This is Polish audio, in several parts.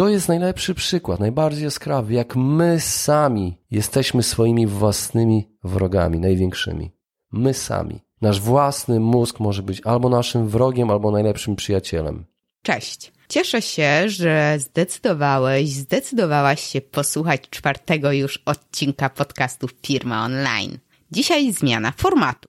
to jest najlepszy przykład, najbardziej jaskrawy, jak my sami jesteśmy swoimi własnymi wrogami, największymi. My sami. Nasz własny mózg może być albo naszym wrogiem, albo najlepszym przyjacielem. Cześć. Cieszę się, że zdecydowałeś, zdecydowałaś się posłuchać czwartego już odcinka podcastu Firma Online. Dzisiaj zmiana formatu.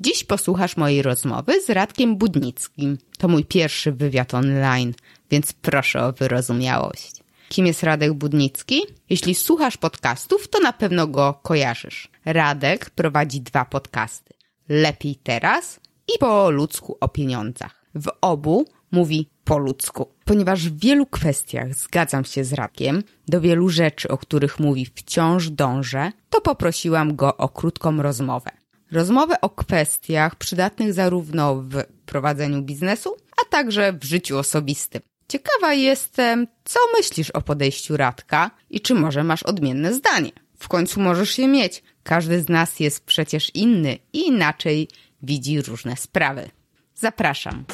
Dziś posłuchasz mojej rozmowy z Radkiem Budnickim. To mój pierwszy wywiad online, więc proszę o wyrozumiałość. Kim jest Radek Budnicki? Jeśli słuchasz podcastów, to na pewno go kojarzysz. Radek prowadzi dwa podcasty. Lepiej teraz i po ludzku o pieniądzach. W obu mówi po ludzku, ponieważ w wielu kwestiach zgadzam się z Radkiem, do wielu rzeczy, o których mówi wciąż dążę, to poprosiłam go o krótką rozmowę. Rozmowę o kwestiach przydatnych zarówno w prowadzeniu biznesu, a także w życiu osobistym. Ciekawa jestem, co myślisz o podejściu Radka i czy może masz odmienne zdanie. W końcu możesz je mieć. Każdy z nas jest przecież inny i inaczej widzi różne sprawy. Zapraszam.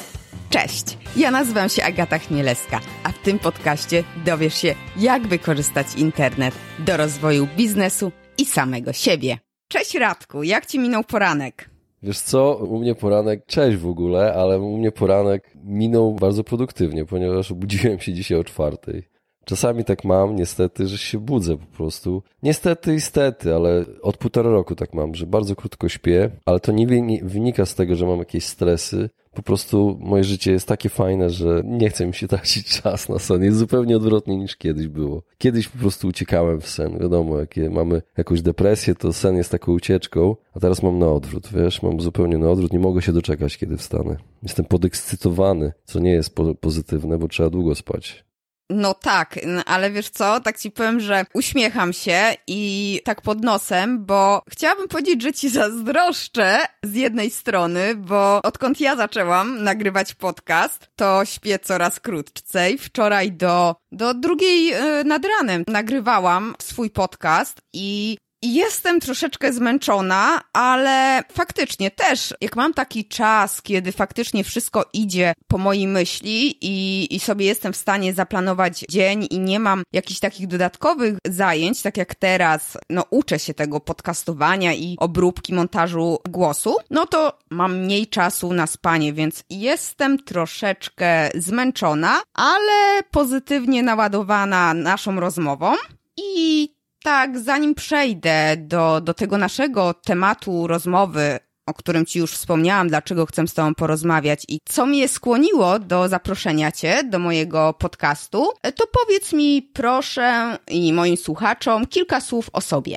Cześć, ja nazywam się Agata Chmielewska, a w tym podcaście dowiesz się, jak wykorzystać internet do rozwoju biznesu i samego siebie. Cześć Radku, jak Ci minął poranek? Wiesz co, u mnie poranek, cześć w ogóle, ale u mnie poranek minął bardzo produktywnie, ponieważ obudziłem się dzisiaj o czwartej. Czasami tak mam, niestety, że się budzę po prostu. Niestety i stety, ale od półtora roku tak mam, że bardzo krótko śpię, ale to nie wynika z tego, że mam jakieś stresy. Po prostu moje życie jest takie fajne, że nie chce mi się tracić czas na sen. Jest zupełnie odwrotnie niż kiedyś było. Kiedyś po prostu uciekałem w sen. Wiadomo, jakie mamy jakąś depresję, to sen jest taką ucieczką, a teraz mam na odwrót, wiesz, mam zupełnie na odwrót. Nie mogę się doczekać, kiedy wstanę. Jestem podekscytowany, co nie jest po pozytywne, bo trzeba długo spać. No tak, ale wiesz co, tak ci powiem, że uśmiecham się i tak pod nosem, bo chciałabym powiedzieć, że ci zazdroszczę z jednej strony, bo odkąd ja zaczęłam nagrywać podcast, to śpię coraz krótcej. Wczoraj do, do drugiej y, nad ranem nagrywałam swój podcast i Jestem troszeczkę zmęczona, ale faktycznie też, jak mam taki czas, kiedy faktycznie wszystko idzie po mojej myśli i, i sobie jestem w stanie zaplanować dzień i nie mam jakichś takich dodatkowych zajęć, tak jak teraz, no uczę się tego podcastowania i obróbki montażu głosu, no to mam mniej czasu na spanie, więc jestem troszeczkę zmęczona, ale pozytywnie naładowana naszą rozmową i tak, zanim przejdę do, do tego naszego tematu rozmowy, o którym Ci już wspomniałam, dlaczego chcę z Tobą porozmawiać i co mnie skłoniło do zaproszenia Cię do mojego podcastu, to powiedz mi proszę i moim słuchaczom kilka słów o sobie.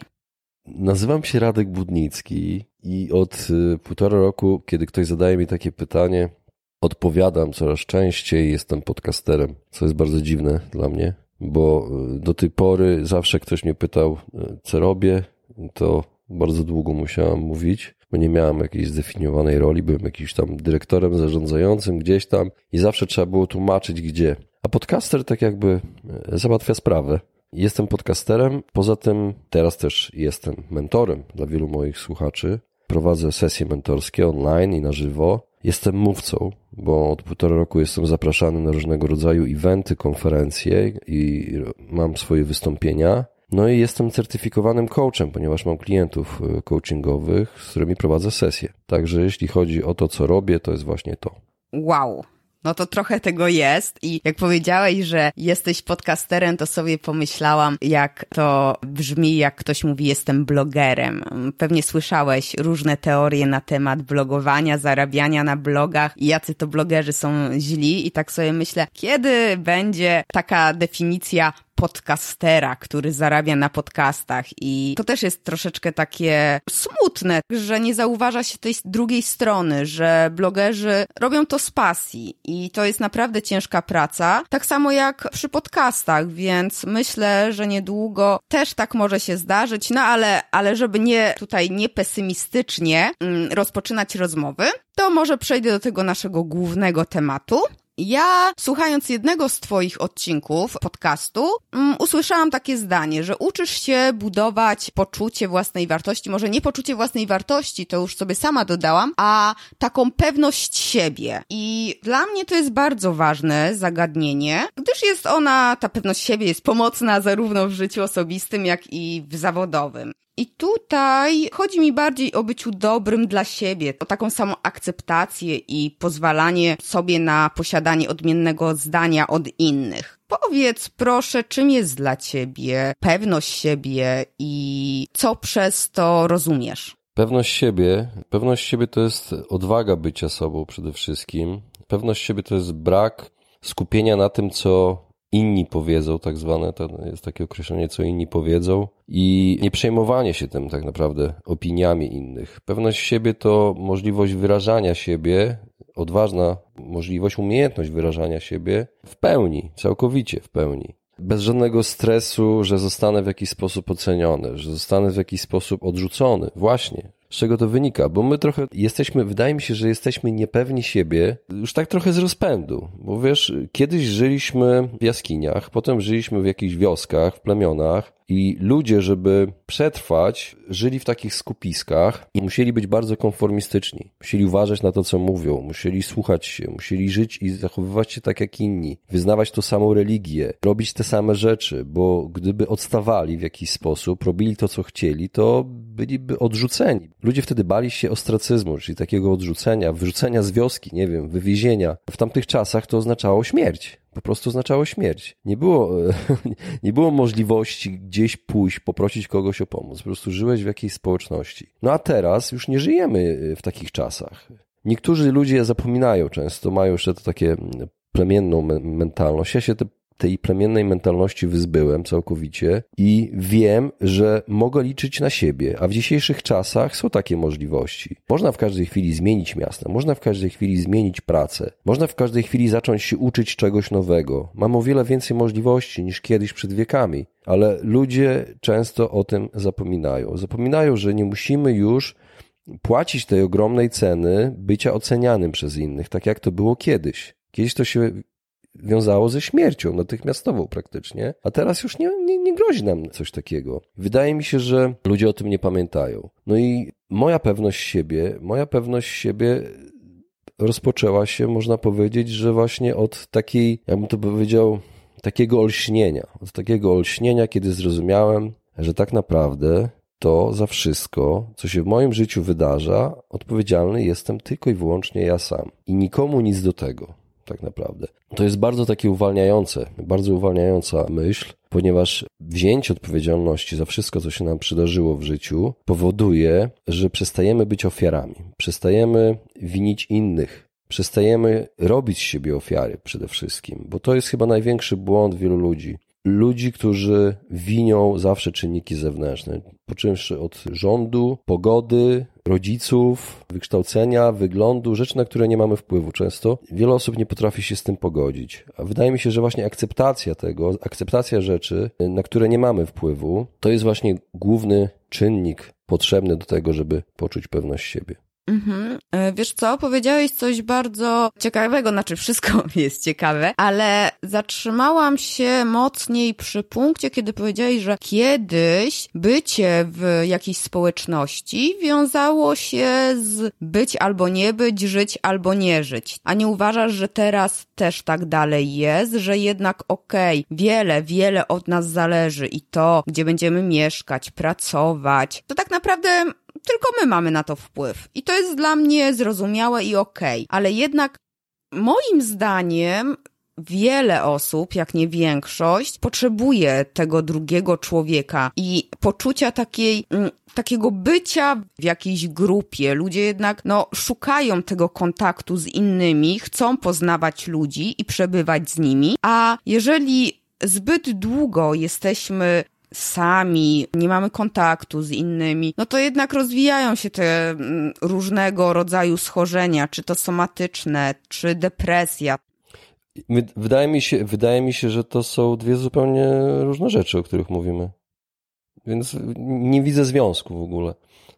Nazywam się Radek Budnicki i od y, półtora roku, kiedy ktoś zadaje mi takie pytanie, odpowiadam coraz częściej, jestem podcasterem, co jest bardzo dziwne dla mnie, bo e, do tej pory zawsze ktoś mnie pytał, e, co robię, to bardzo długo musiałam mówić, bo nie miałam jakiejś zdefiniowanej roli, byłem jakimś tam dyrektorem zarządzającym gdzieś tam i zawsze trzeba było tłumaczyć gdzie. A podcaster tak jakby e, załatwia sprawę. Jestem podcasterem, poza tym teraz też jestem mentorem dla wielu moich słuchaczy. Prowadzę sesje mentorskie online i na żywo. Jestem mówcą, bo od półtora roku jestem zapraszany na różnego rodzaju eventy, konferencje i mam swoje wystąpienia. No i jestem certyfikowanym coachem, ponieważ mam klientów e, coachingowych, z którymi prowadzę sesje. Także jeśli chodzi o to, co robię, to jest właśnie to. Wow, no to trochę tego jest i jak powiedziałeś, że jesteś podcasterem, to sobie pomyślałam, jak to brzmi, jak ktoś mówi, jestem blogerem. Pewnie słyszałeś różne teorie na temat blogowania, zarabiania na blogach i jacy to blogerzy są źli i tak sobie myślę, kiedy będzie taka definicja podcastera, który zarabia na podcastach i to też jest troszeczkę takie smutne, że nie zauważa się tej drugiej strony, że blogerzy robią to z pasji i to jest naprawdę ciężka praca, tak samo jak przy podcastach, więc myślę, że niedługo też tak może się zdarzyć, no ale, ale żeby nie tutaj nie pesymistycznie mm, rozpoczynać rozmowy, to może przejdę do tego naszego głównego tematu, Ja, słuchając jednego z Twoich odcinków podcastu, um, usłyszałam takie zdanie, że uczysz się budować poczucie własnej wartości, może nie poczucie własnej wartości, to już sobie sama dodałam, a taką pewność siebie. I dla mnie to jest bardzo ważne zagadnienie, gdyż jest ona, ta pewność siebie jest pomocna zarówno w życiu osobistym, jak i w zawodowym. I tutaj chodzi mi bardziej o byciu dobrym dla siebie, o taką samą akceptację i pozwalanie sobie na posiadanie odmiennego zdania od innych. Powiedz proszę, czym jest dla ciebie pewność siebie i co przez to rozumiesz? Pewność siebie, pewność siebie to jest odwaga bycia sobą przede wszystkim. Pewność siebie to jest brak skupienia na tym, co inni powiedzą, tak zwane, to jest takie określenie, co inni powiedzą, i nie przejmowanie się tym tak naprawdę opiniami innych. Pewność siebie to możliwość wyrażania siebie, odważna możliwość, umiejętność wyrażania siebie w pełni, całkowicie w pełni. Bez żadnego stresu, że zostanę w jakiś sposób oceniony, że zostanę w jakiś sposób odrzucony. Właśnie, z czego to wynika? Bo my trochę jesteśmy, wydaje mi się, że jesteśmy niepewni siebie, już tak trochę z rozpędu. Bo wiesz, kiedyś żyliśmy w jaskiniach, potem żyliśmy w jakichś wioskach, w plemionach, i ludzie, żeby przetrwać, żyli w takich skupiskach i musieli być bardzo konformistyczni. Musieli uważać na to, co mówią, musieli słuchać się, musieli żyć i zachowywać się tak jak inni, wyznawać tą samą religię, robić te same rzeczy, bo gdyby odstawali w jakiś sposób, robili to, co chcieli, to byliby odrzuceni. Ludzie wtedy bali się ostracyzmu, czyli takiego odrzucenia, wyrzucenia z wioski, nie wiem, wywiezienia. W tamtych czasach to oznaczało śmierć po prostu oznaczało śmierć. Nie było, nie było możliwości gdzieś pójść, poprosić kogoś o pomoc. Po prostu żyłeś w jakiejś społeczności. No a teraz już nie żyjemy w takich czasach. Niektórzy ludzie zapominają często, mają jeszcze to takie plemienną mentalność. Ja się te tej plemiennej mentalności wyzbyłem całkowicie i wiem, że mogę liczyć na siebie, a w dzisiejszych czasach są takie możliwości. Można w każdej chwili zmienić miasto, można w każdej chwili zmienić pracę, można w każdej chwili zacząć się uczyć czegoś nowego. Mam o wiele więcej możliwości niż kiedyś przed wiekami, ale ludzie często o tym zapominają. Zapominają, że nie musimy już płacić tej ogromnej ceny bycia ocenianym przez innych, tak jak to było kiedyś. Kiedyś to się wiązało ze śmiercią natychmiastową praktycznie, a teraz już nie, nie, nie grozi nam coś takiego. Wydaje mi się, że ludzie o tym nie pamiętają. No i moja pewność siebie, moja pewność siebie rozpoczęła się, można powiedzieć, że właśnie od takiej, jakbym to powiedział, takiego olśnienia. Od takiego olśnienia, kiedy zrozumiałem, że tak naprawdę to za wszystko, co się w moim życiu wydarza, odpowiedzialny jestem tylko i wyłącznie ja sam. I nikomu nic do tego tak naprawdę. To jest bardzo takie uwalniające, bardzo uwalniająca myśl, ponieważ wzięcie odpowiedzialności za wszystko, co się nam przydarzyło w życiu, powoduje, że przestajemy być ofiarami, przestajemy winić innych, przestajemy robić z siebie ofiary przede wszystkim, bo to jest chyba największy błąd wielu ludzi ludzi, którzy winią zawsze czynniki zewnętrzne, poczynszy od rządu, pogody, rodziców, wykształcenia, wyglądu, rzeczy, na które nie mamy wpływu często. Wiele osób nie potrafi się z tym pogodzić. A wydaje mi się, że właśnie akceptacja tego, akceptacja rzeczy, na które nie mamy wpływu, to jest właśnie główny czynnik potrzebny do tego, żeby poczuć pewność siebie. Mhm. E, wiesz co, powiedziałeś coś bardzo ciekawego, znaczy wszystko jest ciekawe, ale zatrzymałam się mocniej przy punkcie, kiedy powiedziałeś, że kiedyś bycie w jakiejś społeczności wiązało się z być albo nie być, żyć albo nie żyć. A nie uważasz, że teraz też tak dalej jest, że jednak okej, okay, wiele, wiele od nas zależy i to, gdzie będziemy mieszkać, pracować, to tak naprawdę tylko my mamy na to wpływ. I to jest dla mnie zrozumiałe i okej. Okay. Ale jednak moim zdaniem wiele osób, jak nie większość, potrzebuje tego drugiego człowieka i poczucia takiej, mm, takiego bycia w jakiejś grupie. Ludzie jednak, no, szukają tego kontaktu z innymi, chcą poznawać ludzi i przebywać z nimi, a jeżeli zbyt długo jesteśmy sami, nie mamy kontaktu z innymi, no to jednak rozwijają się te mm, różnego rodzaju schorzenia, czy to somatyczne, czy depresja. Wydaje mi się, wydaje mi się, że to są dwie zupełnie różne rzeczy, o których mówimy. Więc nie widzę związku w ogóle.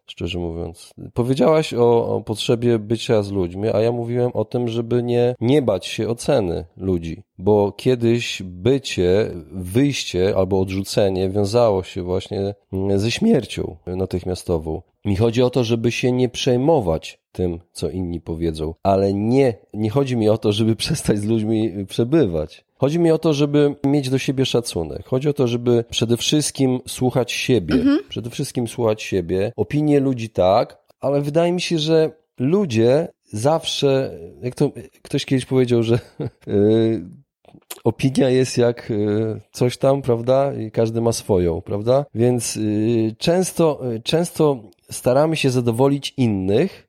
Szczerze mówiąc. Powiedziałaś o, o, potrzebie bycia z ludźmi, a ja mówiłem o tym, żeby nie, nie bać się oceny ludzi, bo kiedyś bycie, wyjście albo odrzucenie wiązało się właśnie ze śmiercią natychmiastową. Mi chodzi o to, żeby się nie przejmować tym, co inni powiedzą, ale nie, nie chodzi mi o to, żeby przestać z ludźmi przebywać. Chodzi mi o to, żeby mieć do siebie szacunek. Chodzi o to, żeby przede wszystkim słuchać siebie. Mhm. Przede wszystkim słuchać siebie. Opinie ludzi tak, ale wydaje mi się, że ludzie zawsze, jak to ktoś kiedyś powiedział, że yy, opinia jest jak yy, coś tam, prawda? I każdy ma swoją, prawda? Więc yy, często, często staramy się zadowolić innych,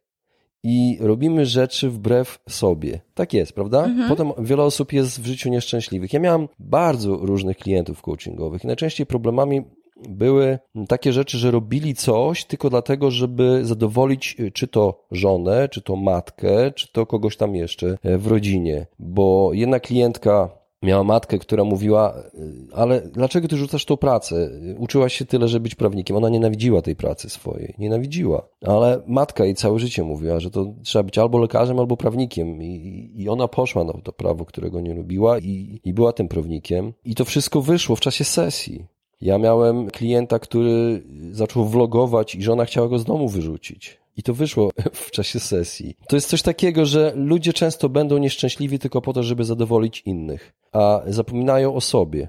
i robimy rzeczy wbrew sobie. Tak jest, prawda? Mhm. Potem wiele osób jest w życiu nieszczęśliwych. Ja miałem bardzo różnych klientów coachingowych i najczęściej problemami były takie rzeczy, że robili coś tylko dlatego, żeby zadowolić y, czy to żonę, czy to matkę, czy to kogoś tam jeszcze e, w rodzinie. Bo jedna klientka Miała matkę, która mówiła, ale dlaczego ty rzucasz tą pracę? Uczyłaś się tyle, żeby być prawnikiem. Ona nienawidziła tej pracy swojej. Nienawidziła. Ale matka jej całe życie mówiła, że to trzeba być albo lekarzem, albo prawnikiem. I, i ona poszła na to prawo, którego nie lubiła i, i była tym prawnikiem. I to wszystko wyszło w czasie sesji. Ja miałem klienta, który zaczął vlogować i żona chciała go z domu wyrzucić. I to wyszło w czasie sesji. To jest coś takiego, że ludzie często będą nieszczęśliwi tylko po to, żeby zadowolić innych, a zapominają o sobie.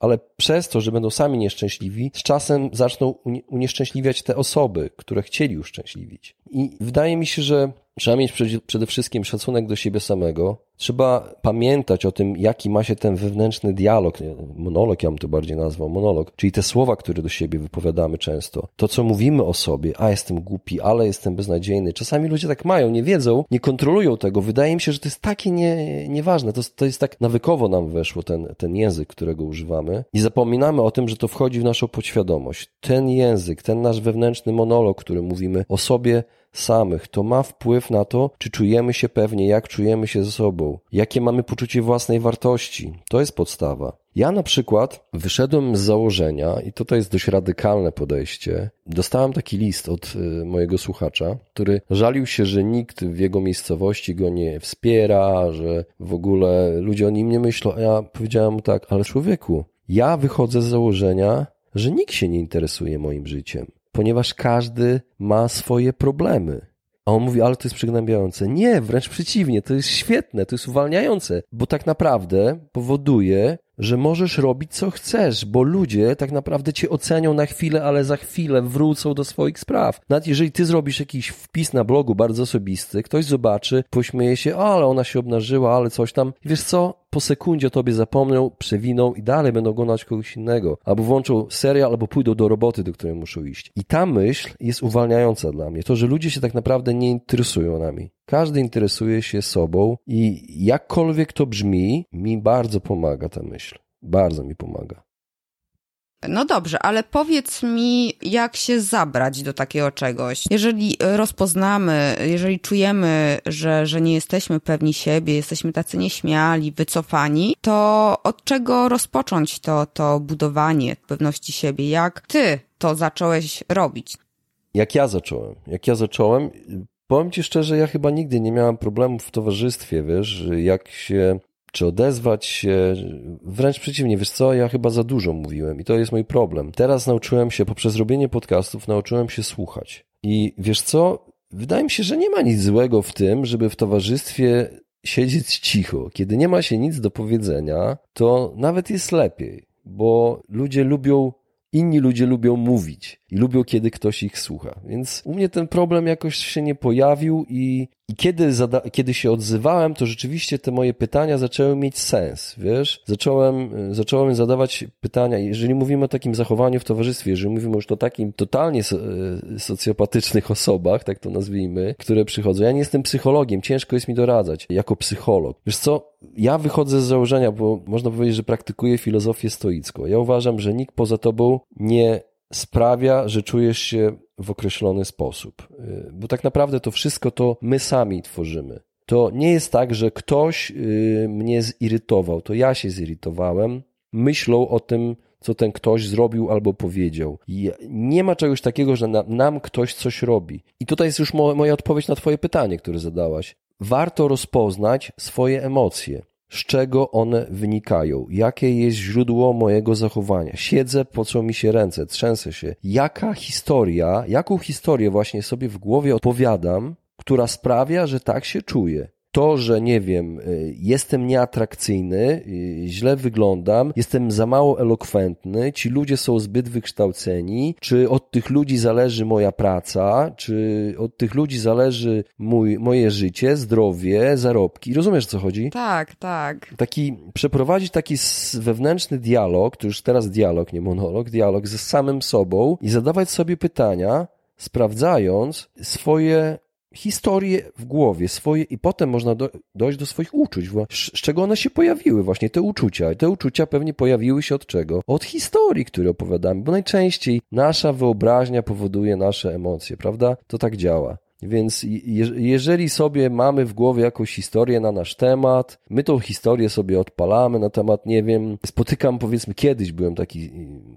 Ale przez to, że będą sami nieszczęśliwi, z czasem zaczną unieszczęśliwiać te osoby, które chcieli uszczęśliwić. I wydaje mi się, że trzeba mieć przede wszystkim szacunek do siebie samego, Trzeba pamiętać o tym, jaki ma się ten wewnętrzny dialog, monolog ja bym to bardziej nazwał, monolog, czyli te słowa, które do siebie wypowiadamy często. To, co mówimy o sobie, a jestem głupi, ale jestem beznadziejny. Czasami ludzie tak mają, nie wiedzą, nie kontrolują tego. Wydaje mi się, że to jest takie nie, nieważne. To, to jest tak nawykowo nam weszło ten, ten język, którego używamy. Nie zapominamy o tym, że to wchodzi w naszą podświadomość. Ten język, ten nasz wewnętrzny monolog, który mówimy o sobie, samych. To ma wpływ na to, czy czujemy się pewnie, jak czujemy się ze sobą, jakie mamy poczucie własnej wartości. To jest podstawa. Ja na przykład wyszedłem z założenia, i to, to jest dość radykalne podejście. Dostałem taki list od y, mojego słuchacza, który żalił się, że nikt w jego miejscowości go nie wspiera, że w ogóle ludzie o nim nie myślą. A ja powiedziałem mu tak, ale człowieku, ja wychodzę z założenia, że nikt się nie interesuje moim życiem ponieważ każdy ma swoje problemy. A on mówi, ale to jest przygnębiające. Nie, wręcz przeciwnie, to jest świetne, to jest uwalniające, bo tak naprawdę powoduje, że możesz robić co chcesz, bo ludzie tak naprawdę cię ocenią na chwilę, ale za chwilę wrócą do swoich spraw. Nawet jeżeli ty zrobisz jakiś wpis na blogu bardzo osobisty, ktoś zobaczy, pośmieje się, ale ona się obnażyła, ale coś tam. wiesz co? Po sekundzie o tobie zapomną, przewiną i dalej będą oglądać kogoś innego. Albo włączą serial, albo pójdą do roboty, do której muszą iść. I ta myśl jest uwalniająca dla mnie. To, że ludzie się tak naprawdę nie interesują nami. Każdy interesuje się sobą i jakkolwiek to brzmi, mi bardzo pomaga ta myśl. Bardzo mi pomaga. No dobrze, ale powiedz mi, jak się zabrać do takiego czegoś. Jeżeli rozpoznamy, jeżeli czujemy, że, że nie jesteśmy pewni siebie, jesteśmy tacy nieśmiali, wycofani, to od czego rozpocząć to, to budowanie pewności siebie? Jak ty to zacząłeś robić? Jak ja zacząłem? Jak ja zacząłem, Powiem ci szczerze, ja chyba nigdy nie miałem problemów w towarzystwie, wiesz, jak się, czy odezwać się, wręcz przeciwnie, wiesz co, ja chyba za dużo mówiłem i to jest mój problem. Teraz nauczyłem się, poprzez robienie podcastów, nauczyłem się słuchać. I wiesz co, wydaje mi się, że nie ma nic złego w tym, żeby w towarzystwie siedzieć cicho. Kiedy nie ma się nic do powiedzenia, to nawet jest lepiej, bo ludzie lubią inni ludzie lubią mówić i lubią, kiedy ktoś ich słucha. Więc u mnie ten problem jakoś się nie pojawił i, i kiedy, kiedy się odzywałem, to rzeczywiście te moje pytania zaczęły mieć sens, wiesz? Zacząłem, zacząłem zadawać pytania, jeżeli mówimy o takim zachowaniu w towarzystwie, jeżeli mówimy już o takim totalnie so, e, socjopatycznych osobach, tak to nazwijmy, które przychodzą. Ja nie jestem psychologiem, ciężko jest mi doradzać jako psycholog. Wiesz co, ja wychodzę z założenia, bo można powiedzieć, że praktykuję filozofię stoicką. Ja uważam, że nikt poza tobą nie sprawia, że czujesz się w określony sposób. Y, bo tak naprawdę to wszystko to my sami tworzymy. To nie jest tak, że ktoś y, mnie zirytował, to ja się zirytowałem myślą o tym, co ten ktoś zrobił albo powiedział. I nie ma czegoś takiego, że na, nam ktoś coś robi. I tutaj jest już mo moja odpowiedź na Twoje pytanie, które zadałaś. Warto rozpoznać swoje emocje z czego one wynikają, jakie jest źródło mojego zachowania. Siedzę, pocą mi się ręce, trzęsę się. Jaka historia, jaką historię właśnie sobie w głowie opowiadam, która sprawia, że tak się czuję to, że nie wiem, y, jestem nieatrakcyjny, y, źle wyglądam, jestem za mało elokwentny, ci ludzie są zbyt wykształceni, czy od tych ludzi zależy moja praca, czy od tych ludzi zależy mój, moje życie, zdrowie, zarobki. Rozumiesz, co chodzi? Tak, tak. Taki, przeprowadzić taki wewnętrzny dialog, to już teraz dialog, nie monolog, dialog ze samym sobą i zadawać sobie pytania, sprawdzając swoje historię w głowie swoje i potem można do, dojść do swoich uczuć, z czego one się pojawiły właśnie, te uczucia. Te uczucia pewnie pojawiły się od czego? Od historii, które opowiadamy, bo najczęściej nasza wyobraźnia powoduje nasze emocje, prawda? To tak działa. Więc jeżeli sobie mamy w głowie jakąś historię na nasz temat, my tą historię sobie odpalamy na temat, nie wiem, spotykam powiedzmy kiedyś byłem taki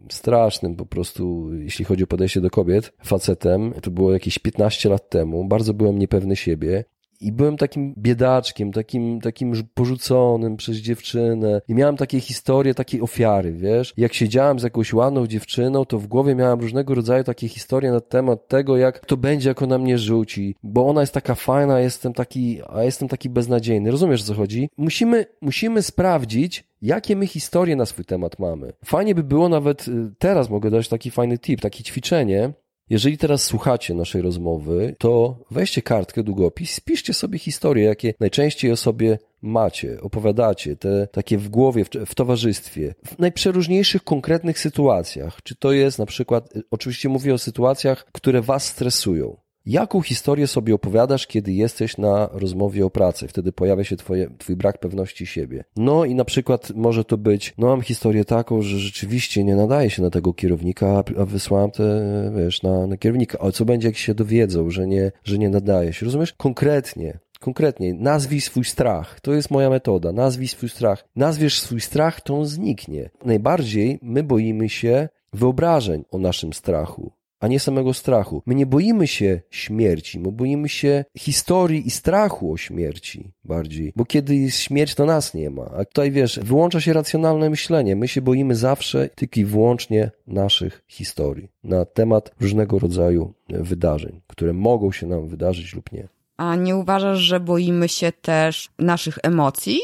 strasznym po prostu, jeśli chodzi o podejście do kobiet, facetem, to było jakieś 15 lat temu, bardzo byłem niepewny siebie i byłem takim biedaczkiem, takim, takim porzuconym przez dziewczynę. I miałem takie historie, takiej ofiary, wiesz. Jak siedziałem z jakąś ładną dziewczyną, to w głowie miałem różnego rodzaju takie historie na temat tego, jak to będzie, jak ona mnie rzuci. Bo ona jest taka fajna, a jestem taki, a jestem taki beznadziejny. Rozumiesz, o co chodzi? Musimy, musimy sprawdzić, jakie my historie na swój temat mamy. Fajnie by było nawet, y, teraz mogę dać taki fajny tip, takie ćwiczenie, jeżeli teraz słuchacie naszej rozmowy, to weźcie kartkę, długopis, spiszcie sobie historie, jakie najczęściej o sobie macie, opowiadacie, te takie w głowie, w, w, towarzystwie, w najprzeróżniejszych konkretnych sytuacjach. Czy to jest na przykład, oczywiście mówię o sytuacjach, które was stresują. Jaką historię sobie opowiadasz, kiedy jesteś na rozmowie o pracy? Wtedy pojawia się twoje, twój brak pewności siebie. No i na przykład może to być, no mam historię taką, że rzeczywiście nie nadaje się na tego kierownika, a wysłałem te, wiesz, na, na kierownika. A co będzie, jak się dowiedzą, że nie, że nie nadaje się? Rozumiesz? Konkretnie. Konkretnie, nazwij swój strach. To jest moja metoda. Nazwij swój strach. Nazwiesz swój strach, to on zniknie. Najbardziej my boimy się wyobrażeń o naszym strachu a nie samego strachu. My nie boimy się śmierci, my boimy się historii i strachu o śmierci bardziej, bo kiedy jest śmierć, to nas nie ma. A tutaj wiesz, wyłącza się racjonalne myślenie. My się boimy zawsze tylko i wyłącznie naszych historii na temat różnego rodzaju wydarzeń, które mogą się nam wydarzyć lub nie. A nie uważasz, że boimy się też naszych emocji?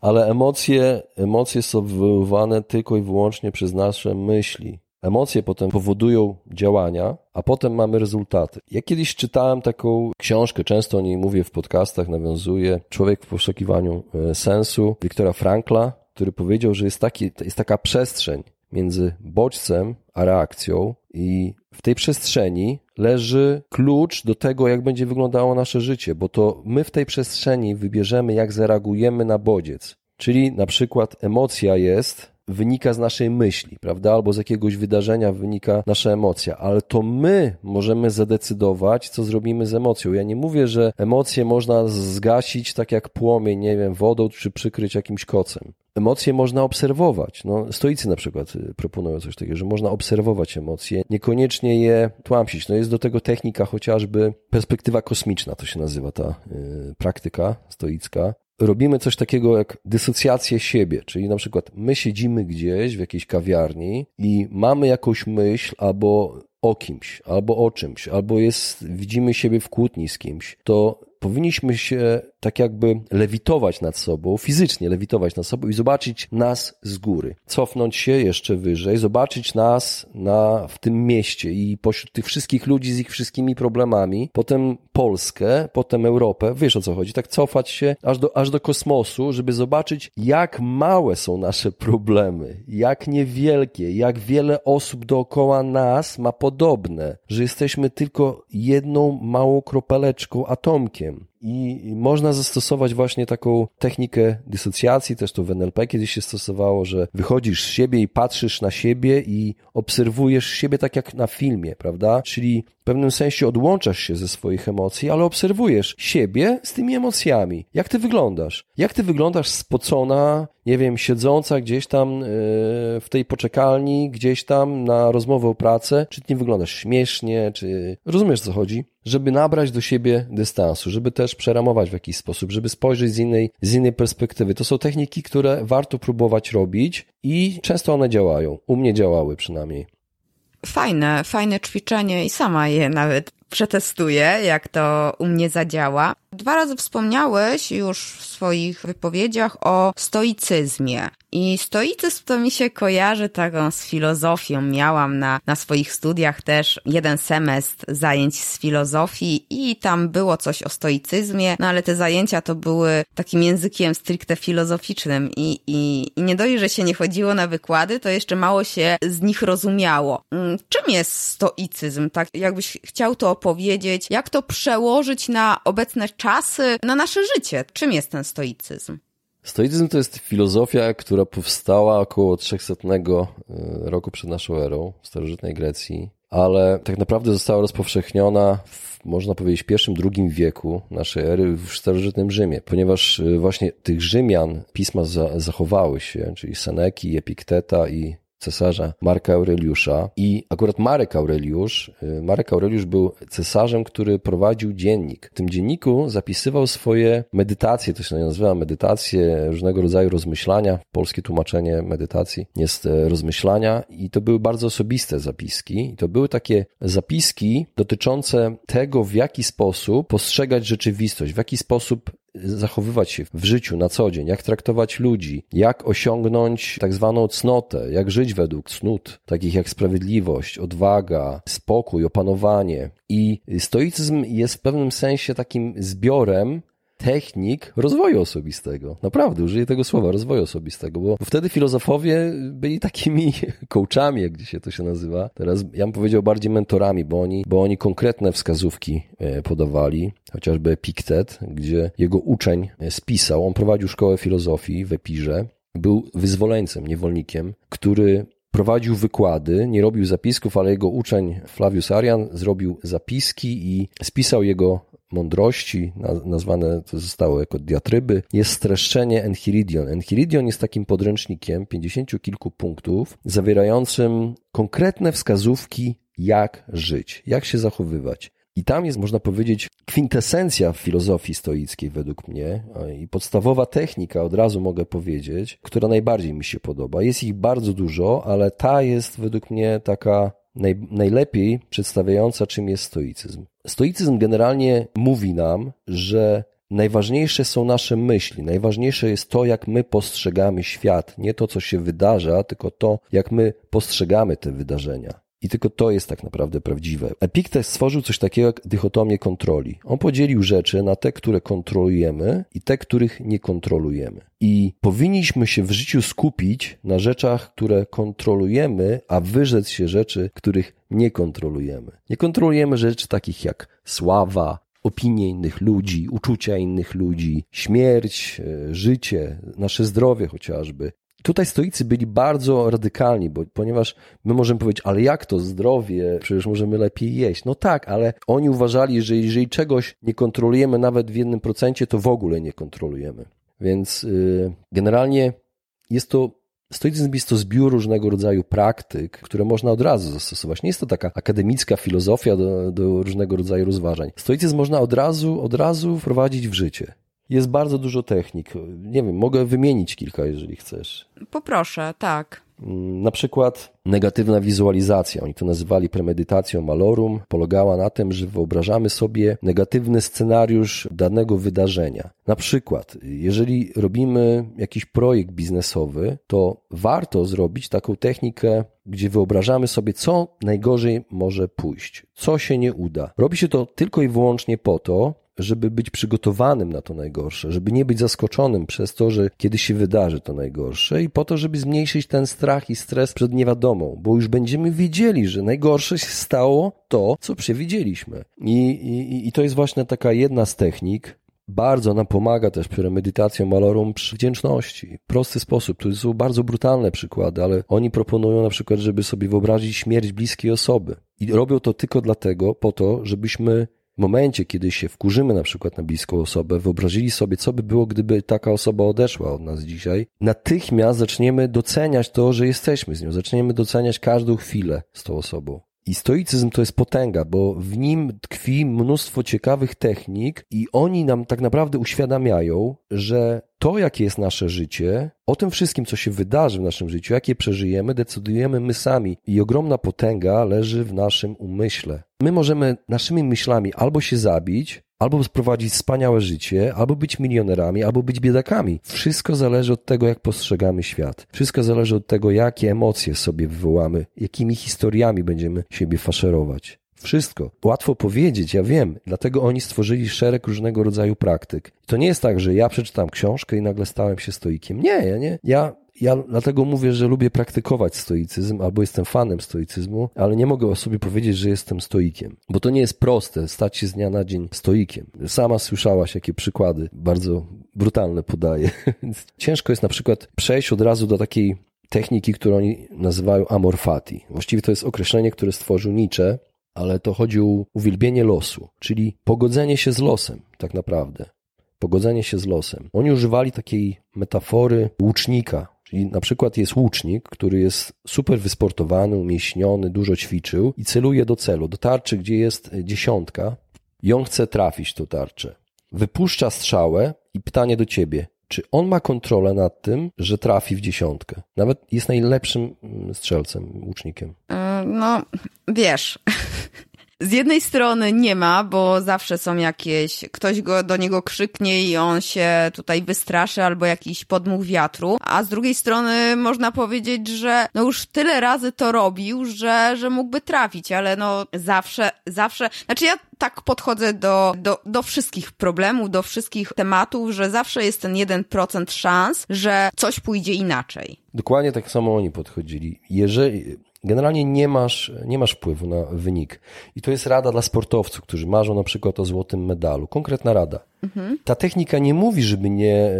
Ale emocje, emocje są wywoływane tylko i wyłącznie przez nasze myśli. Emocje potem powodują działania, a potem mamy rezultaty. Ja kiedyś czytałem taką książkę, często o niej mówię w podcastach, nawiązuję. Człowiek w poszukiwaniu e, sensu, Wiktora Frankla, który powiedział, że jest, taki, jest taka przestrzeń między bodźcem a reakcją, i w tej przestrzeni leży klucz do tego, jak będzie wyglądało nasze życie, bo to my w tej przestrzeni wybierzemy, jak zareagujemy na bodziec. Czyli na przykład emocja jest wynika z naszej myśli, prawda? Albo z jakiegoś wydarzenia wynika nasza emocja, ale to my możemy zadecydować, co zrobimy z emocją. Ja nie mówię, że emocje można zgasić tak jak płomień, nie wiem, wodą czy przykryć jakimś kocem. Emocje można obserwować. No, stoicy na przykład y, proponują coś takiego, że można obserwować emocje, niekoniecznie je tłamsić. No jest do tego technika chociażby perspektywa kosmiczna, to się nazywa ta yy, praktyka stoicka, robimy coś takiego jak dysocjację siebie, czyli na przykład my siedzimy gdzieś w jakiejś kawiarni i mamy jakąś myśl albo o kimś, albo o czymś, albo jest, widzimy siebie w kłótni z kimś, to powinniśmy się tak jakby lewitować nad sobą, fizycznie lewitować nad sobą i zobaczyć nas z góry. Cofnąć się jeszcze wyżej, zobaczyć nas na, w tym mieście i pośród tych wszystkich ludzi z ich wszystkimi problemami, potem Polskę, potem Europę, wiesz o co chodzi, tak cofać się aż do, aż do kosmosu, żeby zobaczyć jak małe są nasze problemy, jak niewielkie, jak wiele osób dookoła nas ma podobne, że jesteśmy tylko jedną małą kropeleczką, atomkiem. him. I można zastosować właśnie taką technikę dysocjacji, też to w NLP kiedyś się stosowało, że wychodzisz z siebie i patrzysz na siebie i obserwujesz siebie tak jak na filmie, prawda? Czyli pewnym sensie odłączasz się ze swoich emocji, ale obserwujesz siebie z tymi emocjami. Jak ty wyglądasz? Jak ty wyglądasz spocona, nie wiem, siedząca gdzieś tam yy, w tej poczekalni, gdzieś tam na rozmowę o pracę? Czy ty nie wyglądasz śmiesznie, czy... Rozumiesz, co chodzi? Żeby nabrać do siebie dystansu, żeby też przeramować w jakiś sposób, żeby spojrzeć z innej, z innej perspektywy. To są techniki, które warto próbować robić i często one działają. U mnie działały przynajmniej. Fajne, fajne ćwiczenie i sama je nawet przetestuję, jak to u mnie zadziała. Dwa razy wspomniałeś już w swoich wypowiedziach o stoicyzmie. I stoicyzm to mi się kojarzy taką z filozofią. Miałam na, na swoich studiach też jeden semestr zajęć z filozofii i tam było coś o stoicyzmie, no ale te zajęcia to były takim językiem stricte filozoficznym i, i, i nie dość, że się nie chodziło na wykłady, to jeszcze mało się z nich rozumiało. Mm, czym jest stoicyzm? Tak, jakbyś chciał to opowiedzieć, jak to przełożyć na obecne czasy, na nasze życie? Czym jest ten stoicyzm? Stoicyzm to jest filozofia, która powstała około 300 e, roku przed naszą erą w starożytnej Grecji, ale tak naprawdę została rozpowszechniona w, można powiedzieć, pierwszym, drugim wieku naszej ery w starożytnym Rzymie, ponieważ e, właśnie tych Rzymian pisma zachowały się, czyli Seneki, Epikteta i cesarza Marka Aureliusza i akurat Marek Aureliusz, y, Marek Aureliusz był cesarzem, który prowadził dziennik. W tym dzienniku zapisywał swoje medytacje, to się nazywa medytacje, różnego rodzaju rozmyślania. Polskie tłumaczenie medytacji jest e, rozmyślania i to były bardzo osobiste zapiski. I to były takie zapiski dotyczące tego, w jaki sposób postrzegać rzeczywistość, w jaki sposób zachowywać się w życiu na co dzień, jak traktować ludzi, jak osiągnąć tak zwaną cnotę, jak żyć według cnót, takich jak sprawiedliwość, odwaga, spokój, opanowanie. I stoicyzm jest w pewnym sensie takim zbiorem technik rozwoju osobistego. Naprawdę, użyję tego słowa, rozwoju osobistego, bo wtedy filozofowie byli takimi coachami, jak dzisiaj to się nazywa. Teraz ja bym powiedział bardziej mentorami, bo oni, bo oni konkretne wskazówki e, podawali, chociażby Epiktet, gdzie jego uczeń spisał, on prowadził szkołę filozofii w Epirze, był wyzwoleńcem, niewolnikiem, który prowadził wykłady, nie robił zapisków, ale jego uczeń Flavius Arian zrobił zapiski i spisał jego mądrości, nazwane to zostało jako diatryby, jest streszczenie Enchiridion. Enchiridion jest takim podręcznikiem pięćdziesięciu kilku punktów, zawierającym konkretne wskazówki, jak żyć, jak się zachowywać. I tam jest, można powiedzieć, kwintesencja filozofii stoickiej według mnie i podstawowa technika, od razu mogę powiedzieć, która najbardziej mi się podoba. Jest ich bardzo dużo, ale ta jest według mnie taka naj, najlepiej przedstawiająca, czym jest stoicyzm. Stoicyzm generalnie mówi nam, że najważniejsze są nasze myśli, najważniejsze jest to, jak my postrzegamy świat, nie to, co się wydarza, tylko to, jak my postrzegamy te wydarzenia. I tylko to jest tak naprawdę prawdziwe. Epiktes stworzył coś takiego jak dychotomię kontroli. On podzielił rzeczy na te, które kontrolujemy i te, których nie kontrolujemy. I powinniśmy się w życiu skupić na rzeczach, które kontrolujemy, a wyrzec się rzeczy, których nie kontrolujemy. Nie kontrolujemy rzeczy takich jak sława, opinie innych ludzi, uczucia innych ludzi, śmierć, e, życie, nasze zdrowie chociażby. Tutaj stoicy byli bardzo radykalni, bo, ponieważ my możemy powiedzieć, ale jak to zdrowie, przecież możemy lepiej jeść. No tak, ale oni uważali, że jeżeli czegoś nie kontrolujemy nawet w jednym procencie, to w ogóle nie kontrolujemy. Więc yy, generalnie jest to Stoicyzm jest to zbiór różnego rodzaju praktyk, które można od razu zastosować. Nie jest to taka akademicka filozofia do, do różnego rodzaju rozważań. Stoicyzm można od razu, od razu wprowadzić w życie. Jest bardzo dużo technik. Nie wiem, mogę wymienić kilka, jeżeli chcesz. Poproszę, tak. Mm, na przykład negatywna wizualizacja, oni to nazywali premedytacją malorum, polegała na tym, że wyobrażamy sobie negatywny scenariusz danego wydarzenia. Na przykład, jeżeli robimy jakiś projekt biznesowy, to warto zrobić taką technikę, gdzie wyobrażamy sobie, co najgorzej może pójść, co się nie uda. Robi się to tylko i wyłącznie po to, żeby być przygotowanym na to najgorsze, żeby nie być zaskoczonym przez to, że kiedy się wydarzy to najgorsze i po to, żeby zmniejszyć ten strach i stres przed niewiadomą, bo już będziemy wiedzieli, że najgorsze się stało to, co przewidzieliśmy. I, i, i to jest właśnie taka jedna z technik, bardzo nam pomaga też premedytacja malorum przy wdzięczności. Prosty sposób. To są bardzo brutalne przykłady, ale oni proponują na przykład, żeby sobie wyobrazić śmierć bliskiej osoby. I robią to tylko dlatego, po to, żebyśmy w momencie, kiedy się wkurzymy na przykład na bliską osobę, wyobrazili sobie, co by było, gdyby taka osoba odeszła od nas dzisiaj, natychmiast zaczniemy doceniać to, że jesteśmy z nią. Zaczniemy doceniać każdą chwilę z tą osobą. I stoicyzm to jest potęga, bo w nim tkwi mnóstwo ciekawych technik i oni nam tak naprawdę uświadamiają, że to, jakie jest nasze życie, o tym wszystkim, co się wydarzy w naszym życiu, jakie przeżyjemy, decydujemy my sami. I ogromna potęga leży w naszym umyśle. My możemy naszymi myślami albo się zabić, albo sprowadzić wspaniałe życie, albo być milionerami, albo być biedakami. Wszystko zależy od tego, jak postrzegamy świat. Wszystko zależy od tego, jakie emocje sobie wywołamy, jakimi historiami będziemy siebie faszerować. Wszystko. Łatwo powiedzieć, ja wiem, dlatego oni stworzyli szereg różnego rodzaju praktyk. To nie jest tak, że ja przeczytam książkę i nagle stałem się stoikiem. Nie, ja nie. Ja ja dlatego mówię, że lubię praktykować stoicyzm, albo jestem fanem stoicyzmu, ale nie mogę o sobie powiedzieć, że jestem stoikiem, bo to nie jest proste stać się z dnia na dzień stoikiem. Sama słyszałaś, jakie przykłady bardzo brutalne podaję. Ciężko jest na przykład przejść od razu do takiej techniki, którą oni nazywają amorfati. Właściwie to jest określenie, które stworzył Nietzsche, ale to chodzi o uwielbienie losu, czyli pogodzenie się z losem, tak naprawdę. Pogodzenie się z losem. Oni używali takiej metafory łucznika, Czyli na przykład jest łucznik, który jest super wysportowany, umieśniony, dużo ćwiczył i celuje do celu, do tarczy, gdzie jest dziesiątka i on chce trafić tą tarczę. Wypuszcza strzałę i pytanie do ciebie, czy on ma kontrolę nad tym, że trafi w dziesiątkę? Nawet jest najlepszym mm, strzelcem, łucznikiem. E, no, wiesz, z jednej strony nie ma, bo zawsze są jakieś, ktoś go do niego krzyknie i on się tutaj wystraszy albo jakiś podmuch wiatru, a z drugiej strony można powiedzieć, że no już tyle razy to robił, że, że mógłby trafić, ale no zawsze, zawsze, znaczy ja tak podchodzę do, do, do wszystkich problemów, do wszystkich tematów, że zawsze jest ten 1% szans, że coś pójdzie inaczej. Dokładnie tak samo oni podchodzili. Jeżeli, Generalnie nie masz, nie masz wpływu na wynik. I to jest rada dla sportowców, którzy marzą na przykład o złotym medalu. Konkretna rada. Mhm. Ta technika nie mówi, żeby nie, e,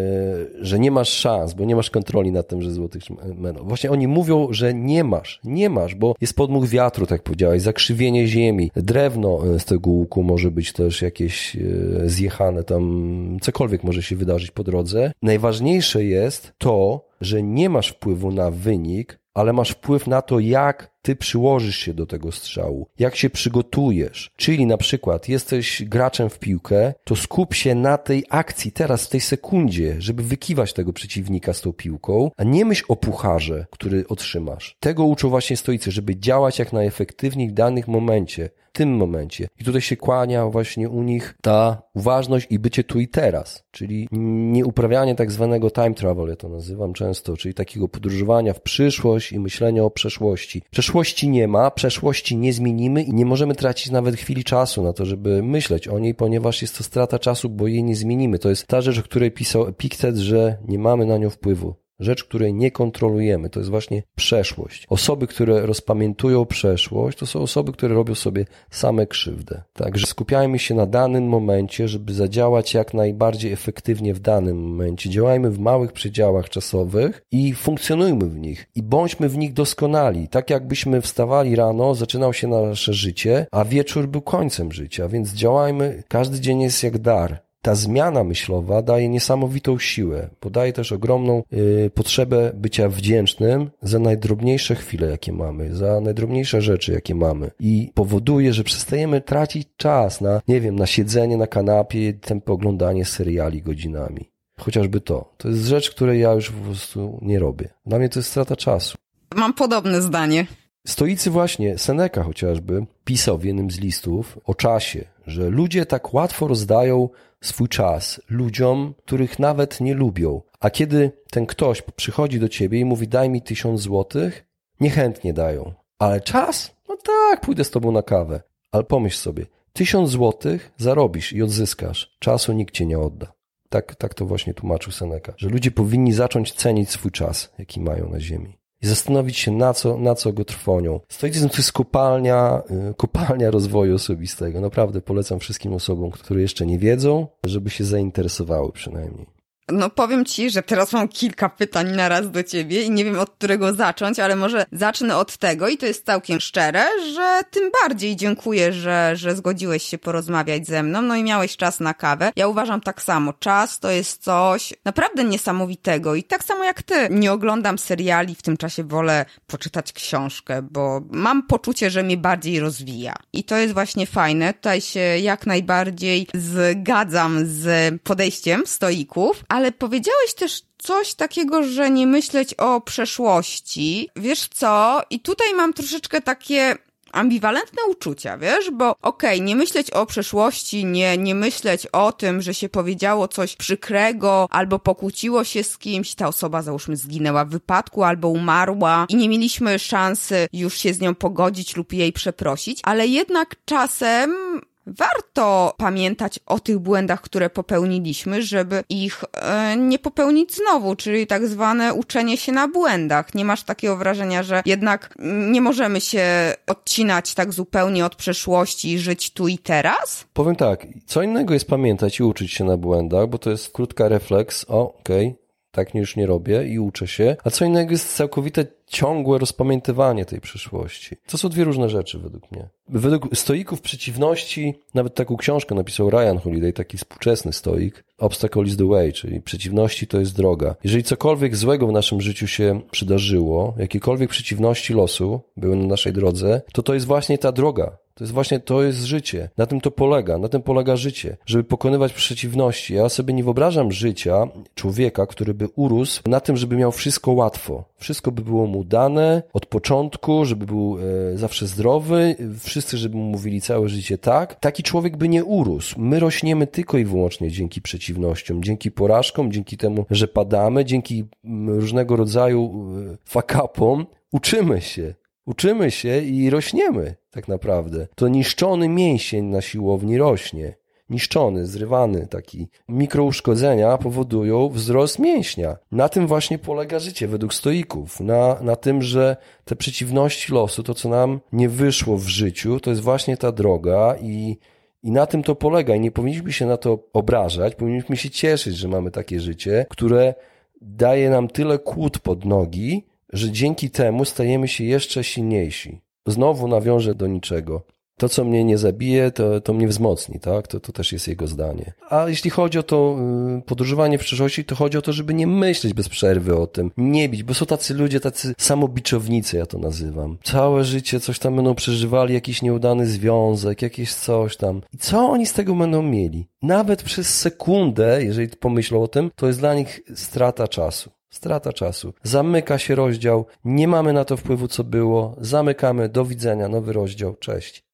że nie masz szans, bo nie masz kontroli nad tym, że złotych medal. Właśnie oni mówią, że nie masz. Nie masz, bo jest podmuch wiatru, tak powiedziałeś, zakrzywienie ziemi. Drewno e, z tego łuku może być też jakieś e, zjechane tam, cokolwiek może się wydarzyć po drodze. Najważniejsze jest to, że nie masz wpływu na wynik, ale masz wpływ na to, jak ty przyłożysz się do tego strzału, jak się przygotujesz. Czyli na przykład jesteś graczem w piłkę, to skup się na tej akcji teraz, w tej sekundzie, żeby wykiwać tego przeciwnika z tą piłką, a nie myśl o pucharze, który otrzymasz. Tego uczą właśnie stoicy, żeby działać jak najefektywniej w danych momencie, tym momencie. I tutaj się kłania właśnie u nich ta uważność i bycie tu i teraz, czyli nie uprawianie tak zwanego time travel, ja to nazywam często, czyli takiego podróżowania w przyszłość i myślenia o przeszłości. Przeszłości nie ma, przeszłości nie zmienimy i nie możemy tracić nawet chwili czasu na to, żeby myśleć o niej, ponieważ jest to strata czasu, bo jej nie zmienimy. To jest ta rzecz, o której pisał Epiktet, że nie mamy na nią wpływu. Rzecz, której nie kontrolujemy, to jest właśnie przeszłość. Osoby, które rozpamiętują przeszłość, to są osoby, które robią sobie same krzywdę. Także skupiajmy się na danym momencie, żeby zadziałać jak najbardziej efektywnie w danym momencie. Działajmy w małych przedziałach czasowych i funkcjonujmy w nich. I bądźmy w nich doskonali. Tak jakbyśmy wstawali rano, zaczynał się nasze życie, a wieczór był końcem życia, więc działajmy. Każdy dzień jest jak dar ta zmiana myślowa daje niesamowitą siłę, podaje też ogromną y, potrzebę bycia wdzięcznym za najdrobniejsze chwile, jakie mamy, za najdrobniejsze rzeczy, jakie mamy i powoduje, że przestajemy tracić czas na, nie wiem, na siedzenie na kanapie, tempo oglądanie seriali godzinami. Chociażby to. To jest rzecz, której ja już po prostu nie robię. Dla mnie to jest strata czasu. Mam podobne zdanie. Stoicy właśnie, Seneca chociażby, pisał w jednym z listów o czasie, że ludzie tak łatwo rozdają swój czas ludziom, których nawet nie lubią. A kiedy ten ktoś przychodzi do ciebie i mówi daj mi tysiąc złotych, niechętnie dają. Ale czas? No tak, pójdę z tobą na kawę. Ale pomyśl sobie, tysiąc złotych zarobisz i odzyskasz. Czasu nikt cię nie odda. Tak, tak to właśnie tłumaczył Seneca, że ludzie powinni zacząć cenić swój czas, jaki mają na ziemi. I zastanowić się, na co, na co go trwonią. Stoicyzm to jest kopalnia, y, kopalnia rozwoju osobistego. Naprawdę polecam wszystkim osobom, które jeszcze nie wiedzą, żeby się zainteresowały przynajmniej. No powiem ci, że teraz mam kilka pytań na raz do ciebie i nie wiem od którego zacząć, ale może zacznę od tego i to jest całkiem szczere, że tym bardziej dziękuję, że, że zgodziłeś się porozmawiać ze mną, no i miałeś czas na kawę. Ja uważam tak samo. Czas to jest coś naprawdę niesamowitego i tak samo jak ty. Nie oglądam seriali, w tym czasie wolę poczytać książkę, bo mam poczucie, że mnie bardziej rozwija. I to jest właśnie fajne. Tutaj się jak najbardziej zgadzam z podejściem stoików, ale powiedziałeś też coś takiego, że nie myśleć o przeszłości. Wiesz co? I tutaj mam troszeczkę takie ambiwalentne uczucia, wiesz, bo okej, okay, nie myśleć o przeszłości, nie, nie myśleć o tym, że się powiedziało coś przykrego, albo pokłóciło się z kimś, ta osoba załóżmy zginęła w wypadku, albo umarła i nie mieliśmy szansy już się z nią pogodzić lub jej przeprosić, ale jednak czasem warto pamiętać o tych błędach, które popełniliśmy, żeby ich e, nie popełnić znowu, czyli tak zwane uczenie się na błędach. Nie masz takiego wrażenia, że jednak nie możemy się odcinać tak zupełnie od przeszłości i żyć tu i teraz? Powiem tak, co innego jest pamiętać i uczyć się na błędach, bo to jest krótka refleks, okej, okay, tak już nie robię i uczę się, a co innego jest całkowite ciągłe rozpamiętywanie tej przeszłości. To są dwie różne rzeczy według mnie. Według stoików przeciwności, nawet taką książkę napisał Ryan Holiday, taki współczesny stoik, Obstacle is the way, czyli przeciwności to jest droga. Jeżeli cokolwiek złego w naszym życiu się przydarzyło, jakiekolwiek przeciwności losu były na naszej drodze, to to jest właśnie ta droga. To jest właśnie, to jest życie. Na tym to polega, na tym polega życie. Żeby pokonywać przeciwności. Ja sobie nie wyobrażam życia człowieka, który by urósł na tym, żeby miał wszystko łatwo. Wszystko by było mu dane od początku, żeby był e, zawsze zdrowy, wszyscy, żeby mu mówili całe życie tak. Taki człowiek by nie urósł. My rośniemy tylko i wyłącznie dzięki przeciwnościom, dzięki porażkom, dzięki temu, że padamy, dzięki różnego rodzaju e, fakapom. Uczymy się. Uczymy się i rośniemy, tak naprawdę. To niszczony mięsień na siłowni rośnie. Niszczony, zrywany, taki. Mikrouszkodzenia powodują wzrost mięśnia. Na tym właśnie polega życie według stoików. Na, na tym, że te przeciwności losu, to co nam nie wyszło w życiu, to jest właśnie ta droga i i na tym to polega. I nie powinniśmy się na to obrażać, powinniśmy się cieszyć, że mamy takie życie, które daje nam tyle kłód pod nogi, że dzięki temu stajemy się jeszcze silniejsi. Znowu nawiążę do niczego. To, co mnie nie zabije, to, to mnie wzmocni, tak? To, to też jest jego zdanie. A jeśli chodzi o to y, podróżowanie w przyszłości, to chodzi o to, żeby nie myśleć bez przerwy o tym, nie bić, bo są tacy ludzie, tacy samobiczownicy, ja to nazywam. Całe życie coś tam będą przeżywali, jakiś nieudany związek, jakieś coś tam. I co oni z tego będą mieli? Nawet przez sekundę, jeżeli pomyślą o tym, to jest dla nich strata czasu. Strata czasu. Zamyka się rozdział, nie mamy na to wpływu, co było, zamykamy, do widzenia, nowy rozdział, cześć.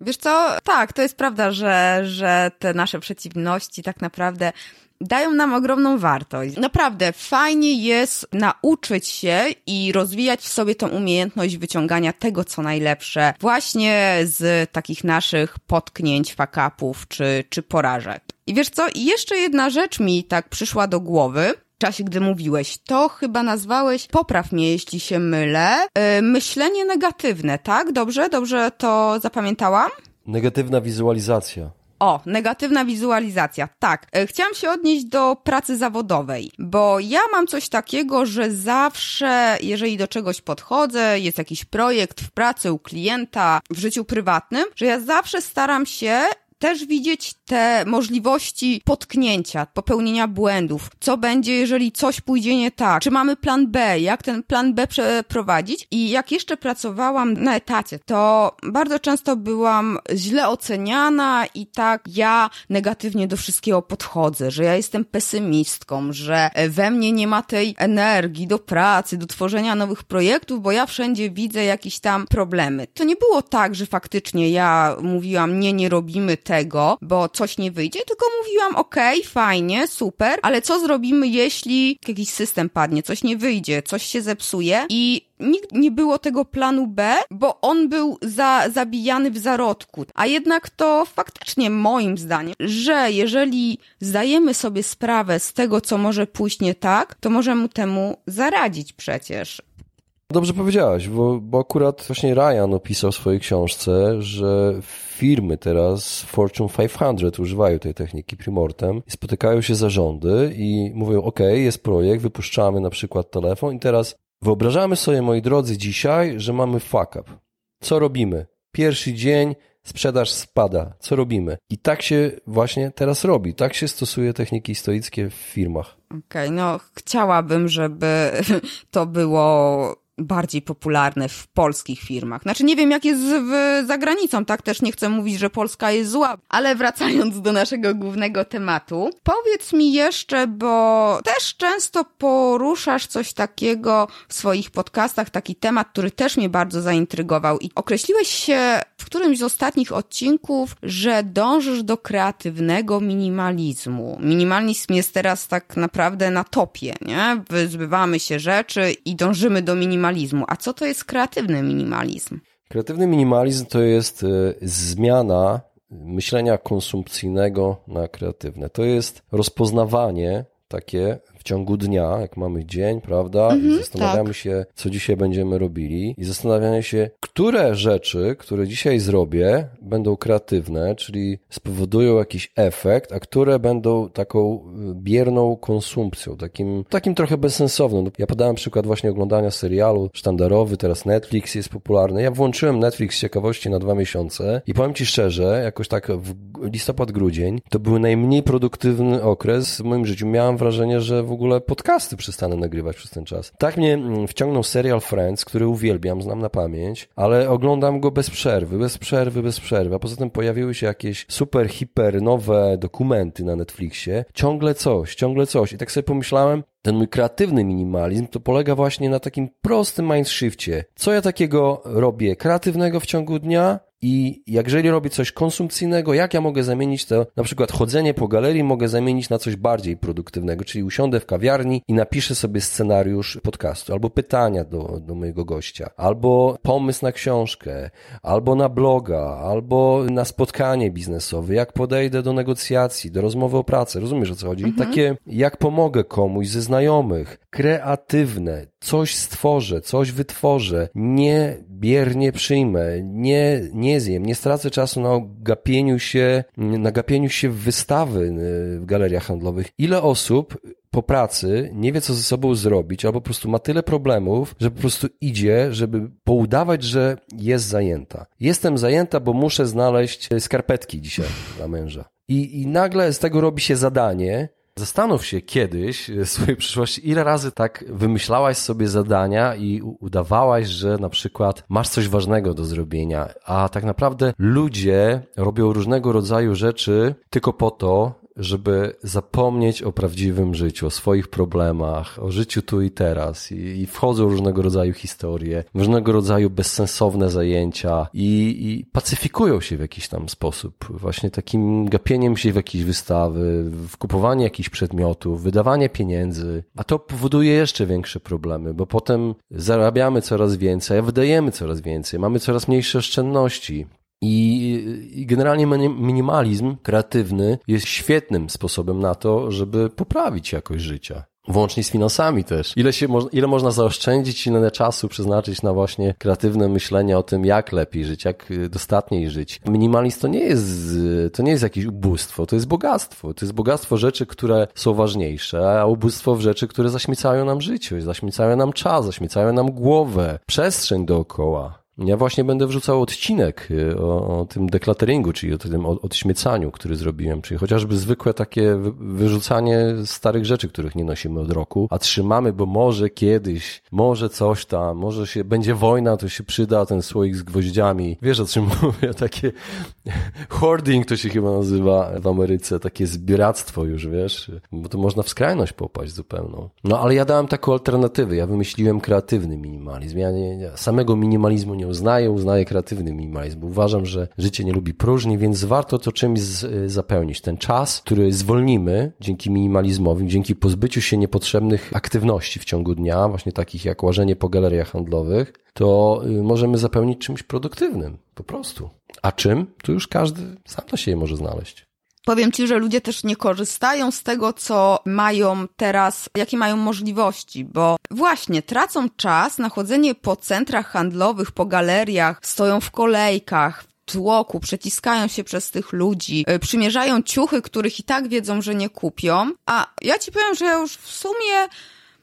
Wiesz co, tak, to jest prawda, że, że te nasze przeciwności tak naprawdę dają nam ogromną wartość. Naprawdę fajnie jest nauczyć się i rozwijać w sobie tą umiejętność wyciągania tego, co najlepsze, właśnie z takich naszych potknięć, fakapów czy, czy porażek. I wiesz co, jeszcze jedna rzecz mi tak przyszła do głowy, czasie, gdy mówiłeś. To chyba nazwałeś, popraw mnie, jeśli się mylę, yy, myślenie negatywne, tak? Dobrze? Dobrze to zapamiętałam? Negatywna wizualizacja. O, negatywna wizualizacja. Tak. E, chciałam się odnieść do pracy zawodowej, bo ja mam coś takiego, że zawsze, jeżeli do czegoś podchodzę, jest jakiś projekt w pracy u klienta, w życiu prywatnym, że ja zawsze staram się też widzieć te możliwości potknięcia, popełnienia błędów. Co będzie, jeżeli coś pójdzie nie tak? Czy mamy plan B? Jak ten plan B przeprowadzić? I jak jeszcze pracowałam na etacie, to bardzo często byłam źle oceniana i tak ja negatywnie do wszystkiego podchodzę, że ja jestem pesymistką, że we mnie nie ma tej energii do pracy, do tworzenia nowych projektów, bo ja wszędzie widzę jakieś tam problemy. To nie było tak, że faktycznie ja mówiłam, nie, nie robimy tego, bo coś nie wyjdzie, tylko mówiłam, okej, okay, fajnie, super, ale co zrobimy, jeśli jakiś system padnie, coś nie wyjdzie, coś się zepsuje i nikt nie było tego planu B, bo on był za, zabijany w zarodku. A jednak to faktycznie moim zdaniem, że jeżeli zdajemy sobie sprawę z tego, co może pójść nie tak, to możemy temu zaradzić przecież. Dobrze powiedziałeś, bo, bo akurat właśnie Ryan opisał w swojej książce, że firmy teraz Fortune 500 używają tej techniki Primortem i spotykają się zarządy i mówią, ok, jest projekt, wypuszczamy na przykład telefon i teraz wyobrażamy sobie, moi drodzy, dzisiaj, że mamy fuck up. Co robimy? Pierwszy dzień sprzedaż spada. Co robimy? I tak się właśnie teraz robi. Tak się stosuje techniki stoickie w firmach. Okej, okay, no chciałabym, żeby to było bardziej popularne w polskich firmach. Znaczy nie wiem jak jest w, za granicą, tak też nie chcę mówić, że Polska jest zła, ale wracając do naszego głównego tematu, powiedz mi jeszcze, bo też często poruszasz coś takiego w swoich podcastach, taki temat, który też mnie bardzo zaintrygował i określiłeś się w którymś z ostatnich odcinków, że dążysz do kreatywnego minimalizmu. Minimalizm jest teraz tak naprawdę na topie, nie? Wyzbywamy się rzeczy i dążymy do minimalizmu minimalizmu. A co to jest kreatywny minimalizm? Kreatywny minimalizm to jest e, zmiana myślenia konsumpcyjnego na kreatywne. To jest rozpoznawanie takie ciągu dnia, jak mamy dzień, prawda? Mm -hmm, I zastanawiamy tak. się, co dzisiaj będziemy robili i zastanawiamy się, które rzeczy, które dzisiaj zrobię, będą kreatywne, czyli spowodują jakiś efekt, a które będą taką y, bierną konsumpcją, takim, takim trochę bezsensowną. No, ja podałem przykład właśnie oglądania serialu sztandarowy, teraz Netflix jest popularny. Ja włączyłem Netflix z ciekawości na dwa miesiące i powiem Ci szczerze, jakoś tak w listopad, grudzień, to był najmniej produktywny okres w moim życiu. Miałem wrażenie, że w ogóle podcasty przestanę nagrywać przez ten czas. Tak mnie mm, wciągnął serial Friends, który uwielbiam, znam na pamięć, ale oglądam go bez przerwy, bez przerwy, bez przerwy. A poza tym pojawiły się jakieś super, hiper nowe dokumenty na Netflixie. Ciągle coś, ciągle coś. I tak sobie pomyślałem, ten mój kreatywny minimalizm to polega właśnie na takim prostym mindshifcie. Co ja takiego robię kreatywnego w ciągu dnia, i jeżeli robię coś konsumpcyjnego, jak ja mogę zamienić to, na przykład chodzenie po galerii mogę zamienić na coś bardziej produktywnego, czyli usiądę w kawiarni i napiszę sobie scenariusz podcastu, albo pytania do, do mojego gościa, albo pomysł na książkę, albo na bloga, albo na spotkanie biznesowe, jak podejdę do negocjacji, do rozmowy o pracy, rozumiesz o co chodzi? Mhm. Takie, jak pomogę komuś ze znajomych, kreatywne, coś stworzę, coś wytworzę, nie biernie przyjmę, nie, nie zjem, nie stracę czasu na gapieniu się, na gapieniu się w wystawy y, w galeriach handlowych. Ile osób po pracy nie wie, co ze sobą zrobić, albo po prostu ma tyle problemów, że po prostu idzie, żeby poudawać, że jest zajęta. Jestem zajęta, bo muszę znaleźć skarpetki dzisiaj dla męża. I, I nagle z tego robi się zadanie, Zastanów się kiedyś w swojej przyszłości, ile razy tak wymyślałaś sobie zadania i udawałaś, że na przykład masz coś ważnego do zrobienia, a tak naprawdę ludzie robią różnego rodzaju rzeczy tylko po to, żeby zapomnieć o prawdziwym życiu, o swoich problemach, o życiu tu i teraz. I, i wchodzą różnego rodzaju historie, różnego rodzaju bezsensowne zajęcia i, i pacyfikują się w jakiś tam sposób. Właśnie takim gapieniem się w jakieś wystawy, w kupowanie jakichś przedmiotów, wydawanie pieniędzy. A to powoduje jeszcze większe problemy, bo potem zarabiamy coraz więcej, a wydajemy coraz więcej, mamy coraz mniejsze oszczędności. I, generalnie minimalizm kreatywny jest świetnym sposobem na to, żeby poprawić jakość życia. Włącznie z finansami też. Ile, się, ile można zaoszczędzić, ile czasu przeznaczyć na właśnie kreatywne myślenie o tym, jak lepiej żyć, jak y, dostatniej żyć. Minimalizm to nie jest, to nie jest jakieś ubóstwo, to jest bogactwo. To jest bogactwo rzeczy, które są ważniejsze, a ubóstwo w rzeczy, które zaśmiecają nam życie, zaśmiecają nam czas, zaśmiecają nam głowę, przestrzeń dookoła. Ja właśnie będę wrzucał odcinek y, o, o tym deklateringu, czyli o tym odśmiecaniu, który zrobiłem, czyli chociażby zwykłe takie wyrzucanie starych rzeczy, których nie nosimy od roku, a trzymamy, bo może kiedyś, może coś tam, może się będzie wojna, to się przyda ten słoik z gwoździami. Wiesz o czym mówię? Takie hoarding to się chyba nazywa w Ameryce, takie zbieractwo już, wiesz, bo to można w skrajność popaść zupełną. No ale ja dałem taką alternatywę, ja wymyśliłem kreatywny minimalizm. Ja nie, nie, samego minimalizmu nie uznaję, uznaję kreatywny minimalizm. Uważam, że życie nie lubi próżni, więc warto to czymś z, zapełnić. Ten czas, który zwolnimy dzięki minimalizmowi, dzięki pozbyciu się niepotrzebnych aktywności w ciągu dnia, właśnie takich jak łażenie po galeriach handlowych, to y, możemy zapełnić czymś produktywnym, po prostu. A czym? Tu już każdy sam na siebie może znaleźć. Powiem ci, że ludzie też nie korzystają z tego, co mają teraz, jakie mają możliwości, bo właśnie tracą czas na chodzenie po centrach handlowych, po galeriach, stoją w kolejkach, tłoku, przeciskają się przez tych ludzi, y, przymierzają ciuchy, których i tak wiedzą, że nie kupią. A ja ci powiem, że ja już w sumie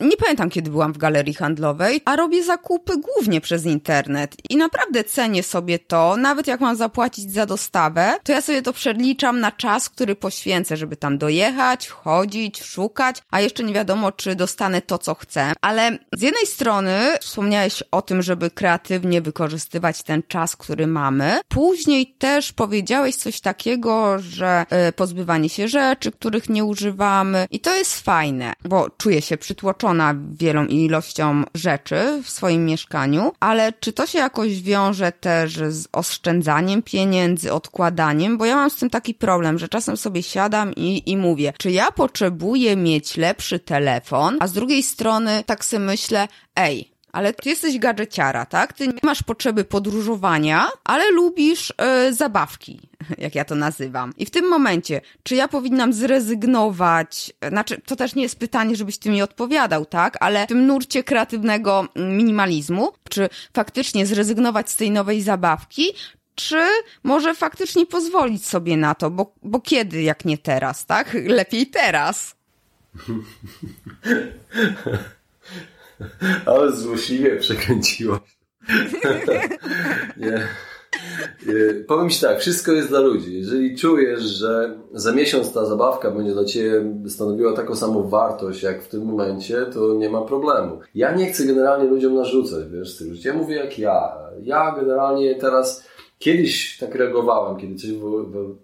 nie pamiętam, kiedy byłam w galerii handlowej, a robię zakupy głównie przez internet i naprawdę cenię sobie to, nawet jak mam zapłacić za dostawę, to ja sobie to przeliczam na czas, który poświęcę, żeby tam dojechać, chodzić, szukać, a jeszcze nie wiadomo, czy dostanę to, co chcę. Ale z jednej strony wspomniałeś o tym, żeby kreatywnie wykorzystywać ten czas, który mamy. Później też powiedziałeś coś takiego, że y, pozbywanie się rzeczy, których nie używamy i to jest fajne, bo czuję się przytłoczona wielą ilością rzeczy w swoim mieszkaniu, ale czy to się jakoś wiąże też z oszczędzaniem pieniędzy, odkładaniem? Bo ja mam z tym taki problem, że czasem sobie siadam i, i mówię, czy ja potrzebuję mieć lepszy telefon, a z drugiej strony tak sobie myślę, ej, ale ty jesteś gadżeciara, tak? Ty nie masz potrzeby podróżowania, ale lubisz yy, zabawki, jak ja to nazywam. I w tym momencie, czy ja powinnam zrezygnować, znaczy, to też nie jest pytanie, żebyś ty mi odpowiadał, tak? Ale w tym nurcie kreatywnego minimalizmu, czy faktycznie zrezygnować z tej nowej zabawki, czy może faktycznie pozwolić sobie na to, bo, bo kiedy, jak nie teraz, tak? Lepiej teraz. Ale złośliwie przekręciłaś. nie. Powiem Ci tak, wszystko jest dla ludzi. Jeżeli czujesz, że za miesiąc ta zabawka będzie dla Ciebie stanowiła taką samą wartość, jak w tym momencie, to nie ma problemu. Ja nie chcę generalnie ludziom narzucać, wiesz, stylu. Ja mówię jak ja. Ja generalnie teraz Kiedyś tak reagowałem, kiedy coś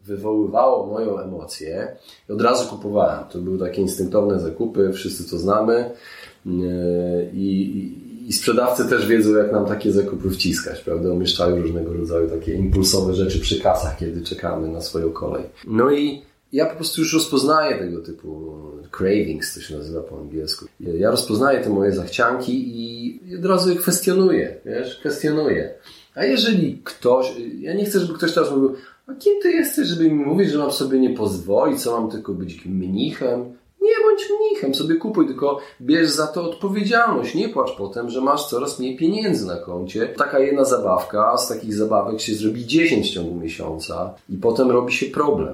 wywoływało moją emocję i od razu kupowałem. To były takie instynktowne zakupy, wszyscy to znamy. I, i sprzedawcy też wiedzą, jak nam takie zakupy wciskać, prawda? Umieszczają różnego rodzaju takie impulsowe rzeczy przy kasach, kiedy czekamy na swoją kolej. No i ja po prostu już rozpoznaję tego typu cravings, to się nazywa po angielsku. Ja rozpoznaję te moje zachcianki i od razu je kwestionuję, wiesz, kwestionuję. A jeżeli ktoś, ja nie chcę, żeby ktoś teraz mówił, a kim ty jesteś, żeby mi mówić, że mam sobie nie pozwolić, co mam tylko być mnichem? Nie bądź mnichem, sobie kupuj, tylko bierz za to odpowiedzialność. Nie płacz potem, że masz coraz mniej pieniędzy na koncie. Taka jedna zabawka, z takich zabawek się zrobi 10 w ciągu miesiąca i potem robi się problem.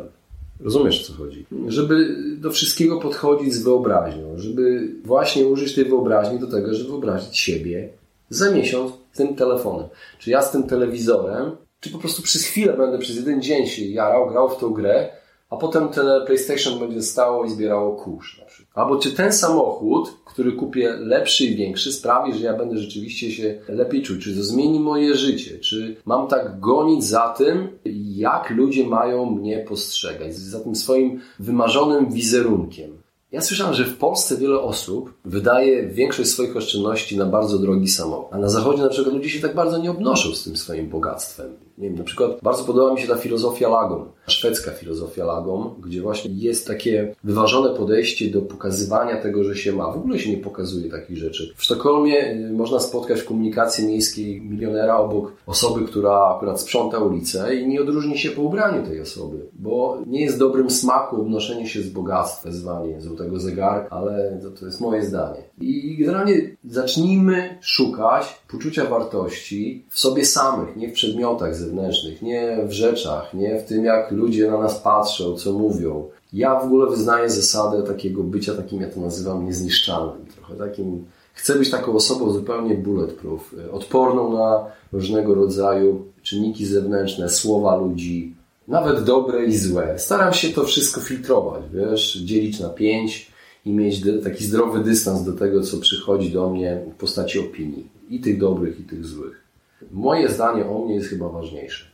Rozumiesz, o co chodzi? Żeby do wszystkiego podchodzić z wyobraźnią, żeby właśnie użyć tej wyobraźni do tego, żeby wyobrazić siebie za miesiąc tym telefonem. Czy ja z tym telewizorem, czy po prostu przez chwilę będę przez jeden dzień się jarał, grał w tą grę, a potem ten PlayStation będzie stało i zbierało kurz na przykład. Albo czy ten samochód, który kupię lepszy i większy, sprawi, że ja będę rzeczywiście się lepiej czuć, czy to zmieni moje życie, czy mam tak gonić za tym, jak ludzie mają mnie postrzegać, za tym swoim wymarzonym wizerunkiem. Ja słyszałem, że w Polsce wiele osób wydaje większość swoich oszczędności na bardzo drogi samochód. A na zachodzie na przykład ludzie się tak bardzo nie obnoszą z tym swoim bogactwem. Nie wiem, na przykład bardzo podoba mi się ta filozofia Lagom, szwedzka filozofia Lagom, gdzie właśnie jest takie wyważone podejście do pokazywania tego, że się ma. W ogóle się nie pokazuje takich rzeczy. W Sztokholmie y, można spotkać w komunikacji miejskiej milionera obok osoby, która akurat sprząta ulicę i nie odróżni się po ubraniu tej osoby, bo nie jest dobrym smaku obnoszenie się z bogactwem, zwanie złotego zegarka, ale to, to jest moje zdanie. I generalnie zacznijmy szukać poczucia wartości w sobie samych, nie w przedmiotach zewnętrznych, nie w rzeczach, nie w tym, jak ludzie na nas patrzą, co mówią. Ja w ogóle wyznaję zasadę takiego bycia takim, ja to nazywam, niezniszczalnym. Trochę takim, chcę być taką osobą zupełnie bulletproof, odporną na różnego rodzaju czynniki zewnętrzne, słowa ludzi, nawet dobre i złe. Staram się to wszystko filtrować, wiesz, dzielić na pięć i mieć taki zdrowy dystans do tego, co przychodzi do mnie w postaci opinii. I tych dobrych, i tych złych. Moje zdanie o mnie jest chyba ważniejsze.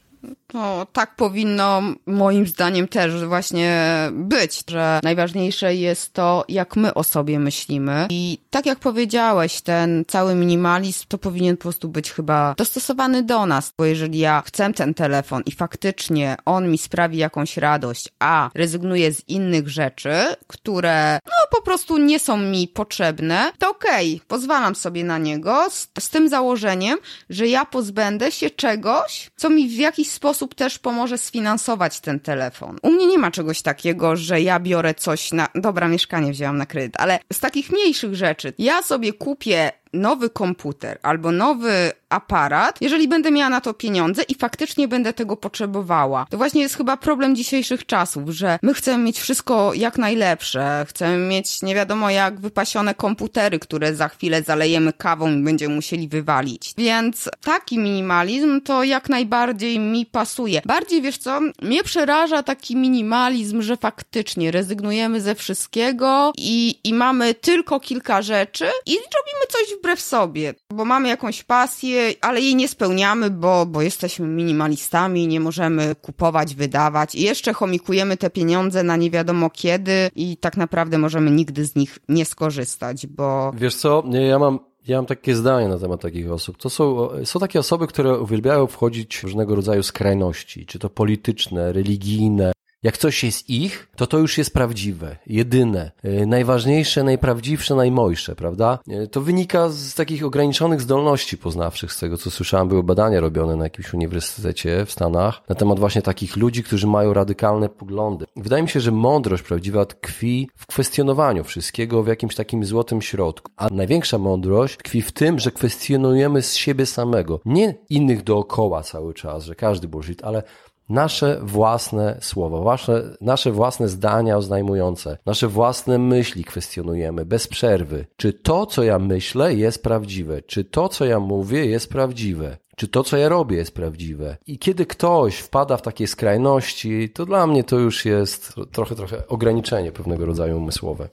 No, tak powinno moim zdaniem też właśnie być, że najważniejsze jest to, jak my o sobie myślimy. I tak jak powiedziałeś, ten cały minimalizm to powinien po prostu być chyba dostosowany do nas, bo jeżeli ja chcę ten telefon i faktycznie on mi sprawi jakąś radość, a rezygnuję z innych rzeczy, które no po prostu nie są mi potrzebne, to okej, okay, pozwalam sobie na niego z, z tym założeniem, że ja pozbędę się czegoś, co mi w jakiś sposób osób też pomoże sfinansować ten telefon. U mnie nie ma czegoś takiego, że ja biorę coś na, dobra, mieszkanie wzięłam na kredyt, ale z takich mniejszych rzeczy, ja sobie kupię nowy komputer albo nowy aparat, jeżeli będę miała na to pieniądze i faktycznie będę tego potrzebowała. To właśnie jest chyba problem dzisiejszych czasów, że my chcemy mieć wszystko jak najlepsze, chcemy mieć nie wiadomo jak wypasione komputery, które za chwilę zalejemy kawą i będziemy musieli wywalić. Więc taki minimalizm to jak najbardziej mi pasuje. Bardziej wiesz co, mnie przeraża taki minimalizm, że faktycznie rezygnujemy ze wszystkiego i, i mamy tylko kilka rzeczy i robimy coś wbrew sobie, bo mamy jakąś pasję, ale jej nie spełniamy, bo, bo jesteśmy minimalistami, nie możemy kupować, wydawać i jeszcze chomikujemy te pieniądze na nie wiadomo kiedy i tak naprawdę możemy nigdy z nich nie skorzystać, bo... Wiesz co, ja mam ja mam takie zdanie na temat takich osób. To są, są takie osoby, które uwielbiają wchodzić w różnego rodzaju skrajności, czy to polityczne, religijne, jak coś jest ich, to to już jest prawdziwe, jedyne, y, najważniejsze, najprawdziwsze, najmojsze, prawda? Y, to wynika z takich ograniczonych zdolności poznawczych, z tego co słyszałem, były badania robione na jakimś uniwersytecie w Stanach na temat właśnie takich ludzi, którzy mają radykalne poglądy. Wydaje mi się, że mądrość prawdziwa tkwi w kwestionowaniu wszystkiego w jakimś takim złotym środku. A największa mądrość tkwi w tym, że kwestionujemy z siebie samego. Nie innych dookoła cały czas, że każdy bullshit, ale nasze własne słowa, wasze, nasze własne zdania oznajmujące, nasze własne myśli kwestionujemy bez przerwy. Czy to, co ja myślę, jest prawdziwe? Czy to, co ja mówię, jest prawdziwe? Czy to, co ja robię, jest prawdziwe? I kiedy ktoś wpada w takie skrajności, to dla mnie to już jest trochę, trochę ograniczenie pewnego rodzaju umysłowe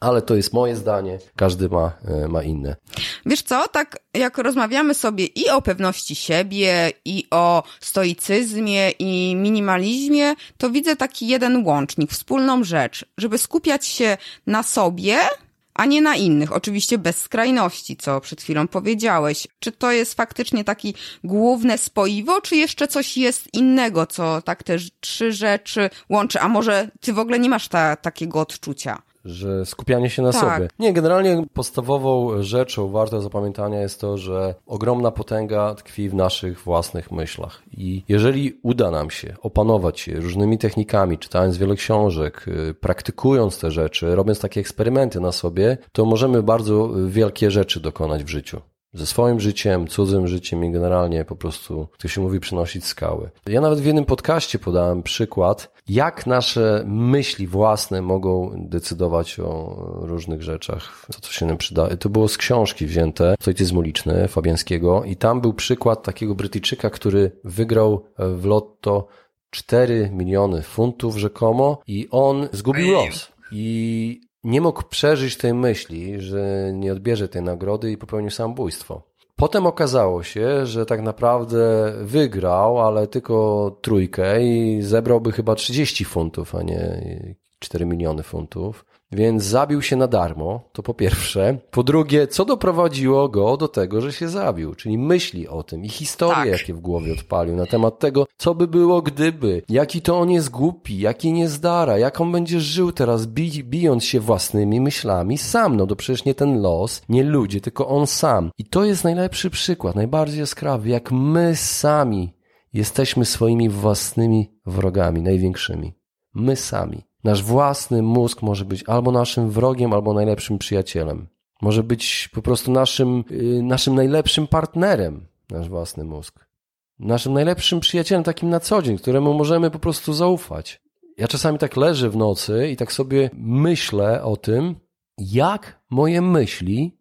ale to jest moje zdanie, każdy ma, e, ma inne. Wiesz co, tak jak rozmawiamy sobie i o pewności siebie, i o stoicyzmie, i minimalizmie, to widzę taki jeden łącznik, wspólną rzecz, żeby skupiać się na sobie, a nie na innych. Oczywiście bez skrajności, co przed chwilą powiedziałeś. Czy to jest faktycznie taki główne spoiwo, czy jeszcze coś jest innego, co tak te trzy rzeczy łączy? A może ty w ogóle nie masz ta, takiego odczucia? Że skupianie się na tak. sobie. Nie, generalnie podstawową rzeczą warto zapamiętania jest to, że ogromna potęga tkwi w naszych własnych myślach. I jeżeli uda nam się opanować je różnymi technikami, czytając wiele książek, y, praktykując te rzeczy, robiąc takie eksperymenty na sobie, to możemy bardzo wielkie rzeczy dokonać w życiu ze swoim życiem, cudzym życiem i generalnie po prostu, to się mówi, przynosić skały. Ja nawet w jednym podcaście podałem przykład, jak nasze myśli własne mogą decydować o różnych rzeczach, co to się nam przyda. To było z książki wzięte, Stoicyzm uliczny Fabiańskiego i tam był przykład takiego Brytyjczyka, który wygrał w lotto 4 miliony funtów rzekomo i on zgubił los. I nie mógł przeżyć tej myśli, że nie odbierze tej nagrody i popełnił samobójstwo. Potem okazało się, że tak naprawdę wygrał, ale tylko trójkę i zebrałby chyba 30 funtów, a nie 4 miliony funtów. Więc zabił się na darmo, to po pierwsze. Po drugie, co doprowadziło go do tego, że się zabił? Czyli myśli o tym i historie, tak. jakie w głowie odpalił na temat tego, co by było gdyby, jaki to on jest głupi, jaki nie zdara, jak on będzie żył teraz, bi bijąc się własnymi myślami sam. No to przecież nie ten los, nie ludzie, tylko on sam. I to jest najlepszy przykład, najbardziej jaskrawy, jak my sami jesteśmy swoimi własnymi wrogami, największymi. My sami. Nasz własny mózg może być albo naszym wrogiem, albo najlepszym przyjacielem. Może być po prostu naszym, yy, naszym najlepszym partnerem, nasz własny mózg. Naszym najlepszym przyjacielem, takim na co dzień, któremu możemy po prostu zaufać. Ja czasami tak leżę w nocy i tak sobie myślę o tym, jak moje myśli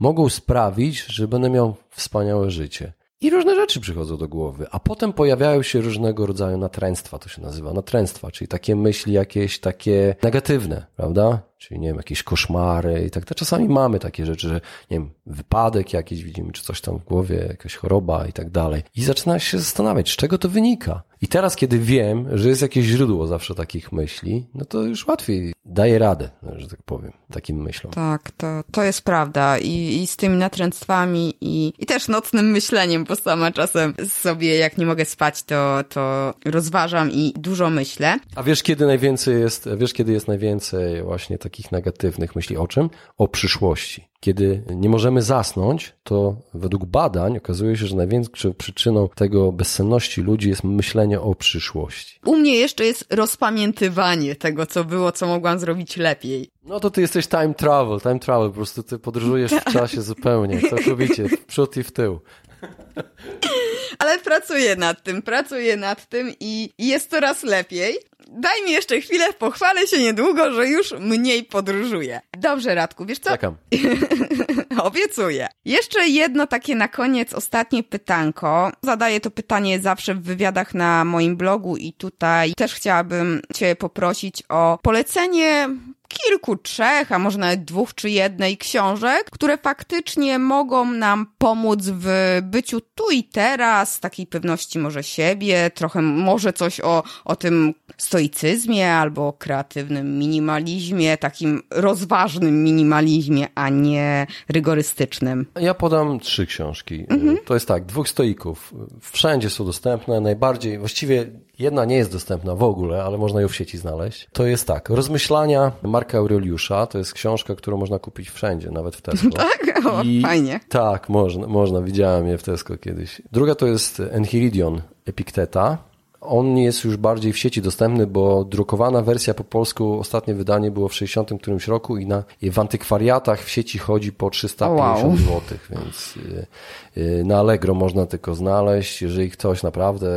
mogą sprawić, że będę miał wspaniałe życie. I różne rzeczy przychodzą do głowy, a potem pojawiają się różnego rodzaju natręstwa, to się nazywa natręstwa, czyli takie myśli jakieś takie negatywne, prawda? Czyli nie wiem, jakieś koszmary i tak. To czasami mamy takie rzeczy, że nie wiem, wypadek jakiś widzimy, czy coś tam w głowie, jakaś choroba i tak dalej. I zaczyna się zastanawiać, z czego to wynika. I teraz, kiedy wiem, że jest jakieś źródło zawsze takich myśli, no to już łatwiej daję radę, że tak powiem, takim myślom. Tak, to, to jest prawda. I, i z tymi natręctwami i, i też nocnym myśleniem, bo sama czasem sobie, jak nie mogę spać, to, to rozważam i dużo myślę. A wiesz, kiedy najwięcej jest, wiesz, kiedy jest najwięcej właśnie takich negatywnych myśli. O czym? O przyszłości. Kiedy nie możemy zasnąć, to według badań okazuje się, że największą przyczyną tego bezsenności ludzi jest myślenie o przyszłości. U mnie jeszcze jest rozpamiętywanie tego, co było, co mogłam zrobić lepiej. No to ty jesteś time travel, time travel, po prostu ty podróżujesz w czasie zupełnie, całkowicie, w przód i w tył. Ale pracuję nad tym, pracuję nad tym i jest coraz lepiej. Daj mi jeszcze chwilę, pochwalę się niedługo, że już mniej podróżuję. Dobrze, Radku, wiesz co? Czekam. Obiecuję. Jeszcze jedno takie na koniec, ostatnie pytanko. Zadaję to pytanie zawsze w wywiadach na moim blogu i tutaj też chciałabym Cię poprosić o polecenie kilku, trzech, a może nawet dwóch czy jednej książek, które faktycznie mogą nam pomóc w byciu tu i teraz, takiej pewności może siebie, trochę może coś o, o tym stoicyzmie albo kreatywnym minimalizmie, takim rozważnym minimalizmie, a nie rygorystycznym. Ja podam trzy książki. Mhm. To jest tak, dwóch stoików. Wszędzie są dostępne, najbardziej, właściwie jedna nie jest dostępna w ogóle, ale można ją w sieci znaleźć. To jest tak, Rozmyślania Marka Aureliusza, to jest książka, którą można kupić wszędzie, nawet w Tesco. tak? O, I, fajnie. Tak, można, można, widziałem je w Tesco kiedyś. Druga to jest Enchiridion Epikteta, on jest już bardziej w sieci dostępny, bo drukowana wersja po polsku, ostatnie wydanie było w 60 którymś roku i na, w antykwariatach w sieci chodzi po 350 wow. zł, więc y, y, na Allegro można tylko znaleźć, jeżeli ktoś naprawdę,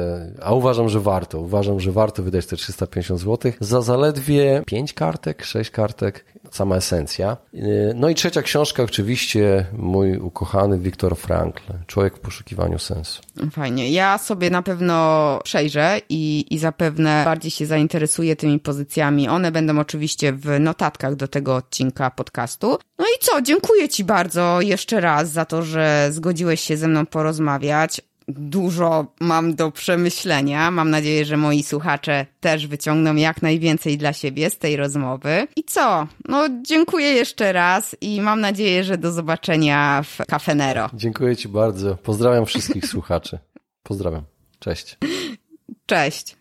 a uważam, że warto, uważam, że warto wydać te 350 zł za zaledwie 5 kartek, 6 kartek, sama esencja. Y, no i trzecia książka oczywiście mój ukochany Viktor Frankl, Człowiek w poszukiwaniu sensu. Fajnie. Ja sobie na pewno przejrzę i, i zapewne bardziej się zainteresuję tymi pozycjami. One będą oczywiście w notatkach do tego odcinka podcastu. No i co? Dziękuję Ci bardzo jeszcze raz za to, że zgodziłeś się ze mną porozmawiać dużo mam do przemyślenia. Mam nadzieję, że moi słuchacze też wyciągną jak najwięcej dla siebie z tej rozmowy. I co? No, dziękuję jeszcze raz i mam nadzieję, że do zobaczenia w Cafenero. Dziękuję Ci bardzo. Pozdrawiam wszystkich słuchaczy. Pozdrawiam. Cześć. Cześć.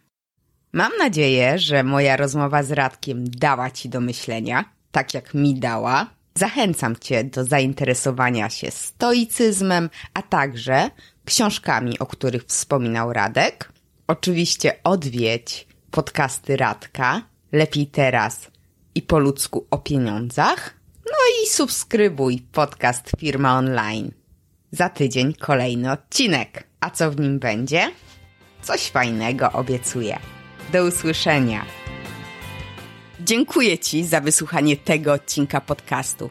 Mam nadzieję, że moja rozmowa z Radkiem dała Ci do myślenia, tak jak mi dała. Zachęcam Cię do zainteresowania się stoicyzmem, a także książkami, o których wspominał Radek. Oczywiście odwiedź podcasty Radka, lepiej teraz i po ludzku o pieniądzach. No i subskrybuj podcast Firma Online. Za tydzień kolejny odcinek. A co w nim będzie? Coś fajnego obiecuję. Do usłyszenia. Dziękuję Ci za wysłuchanie tego odcinka podcastu.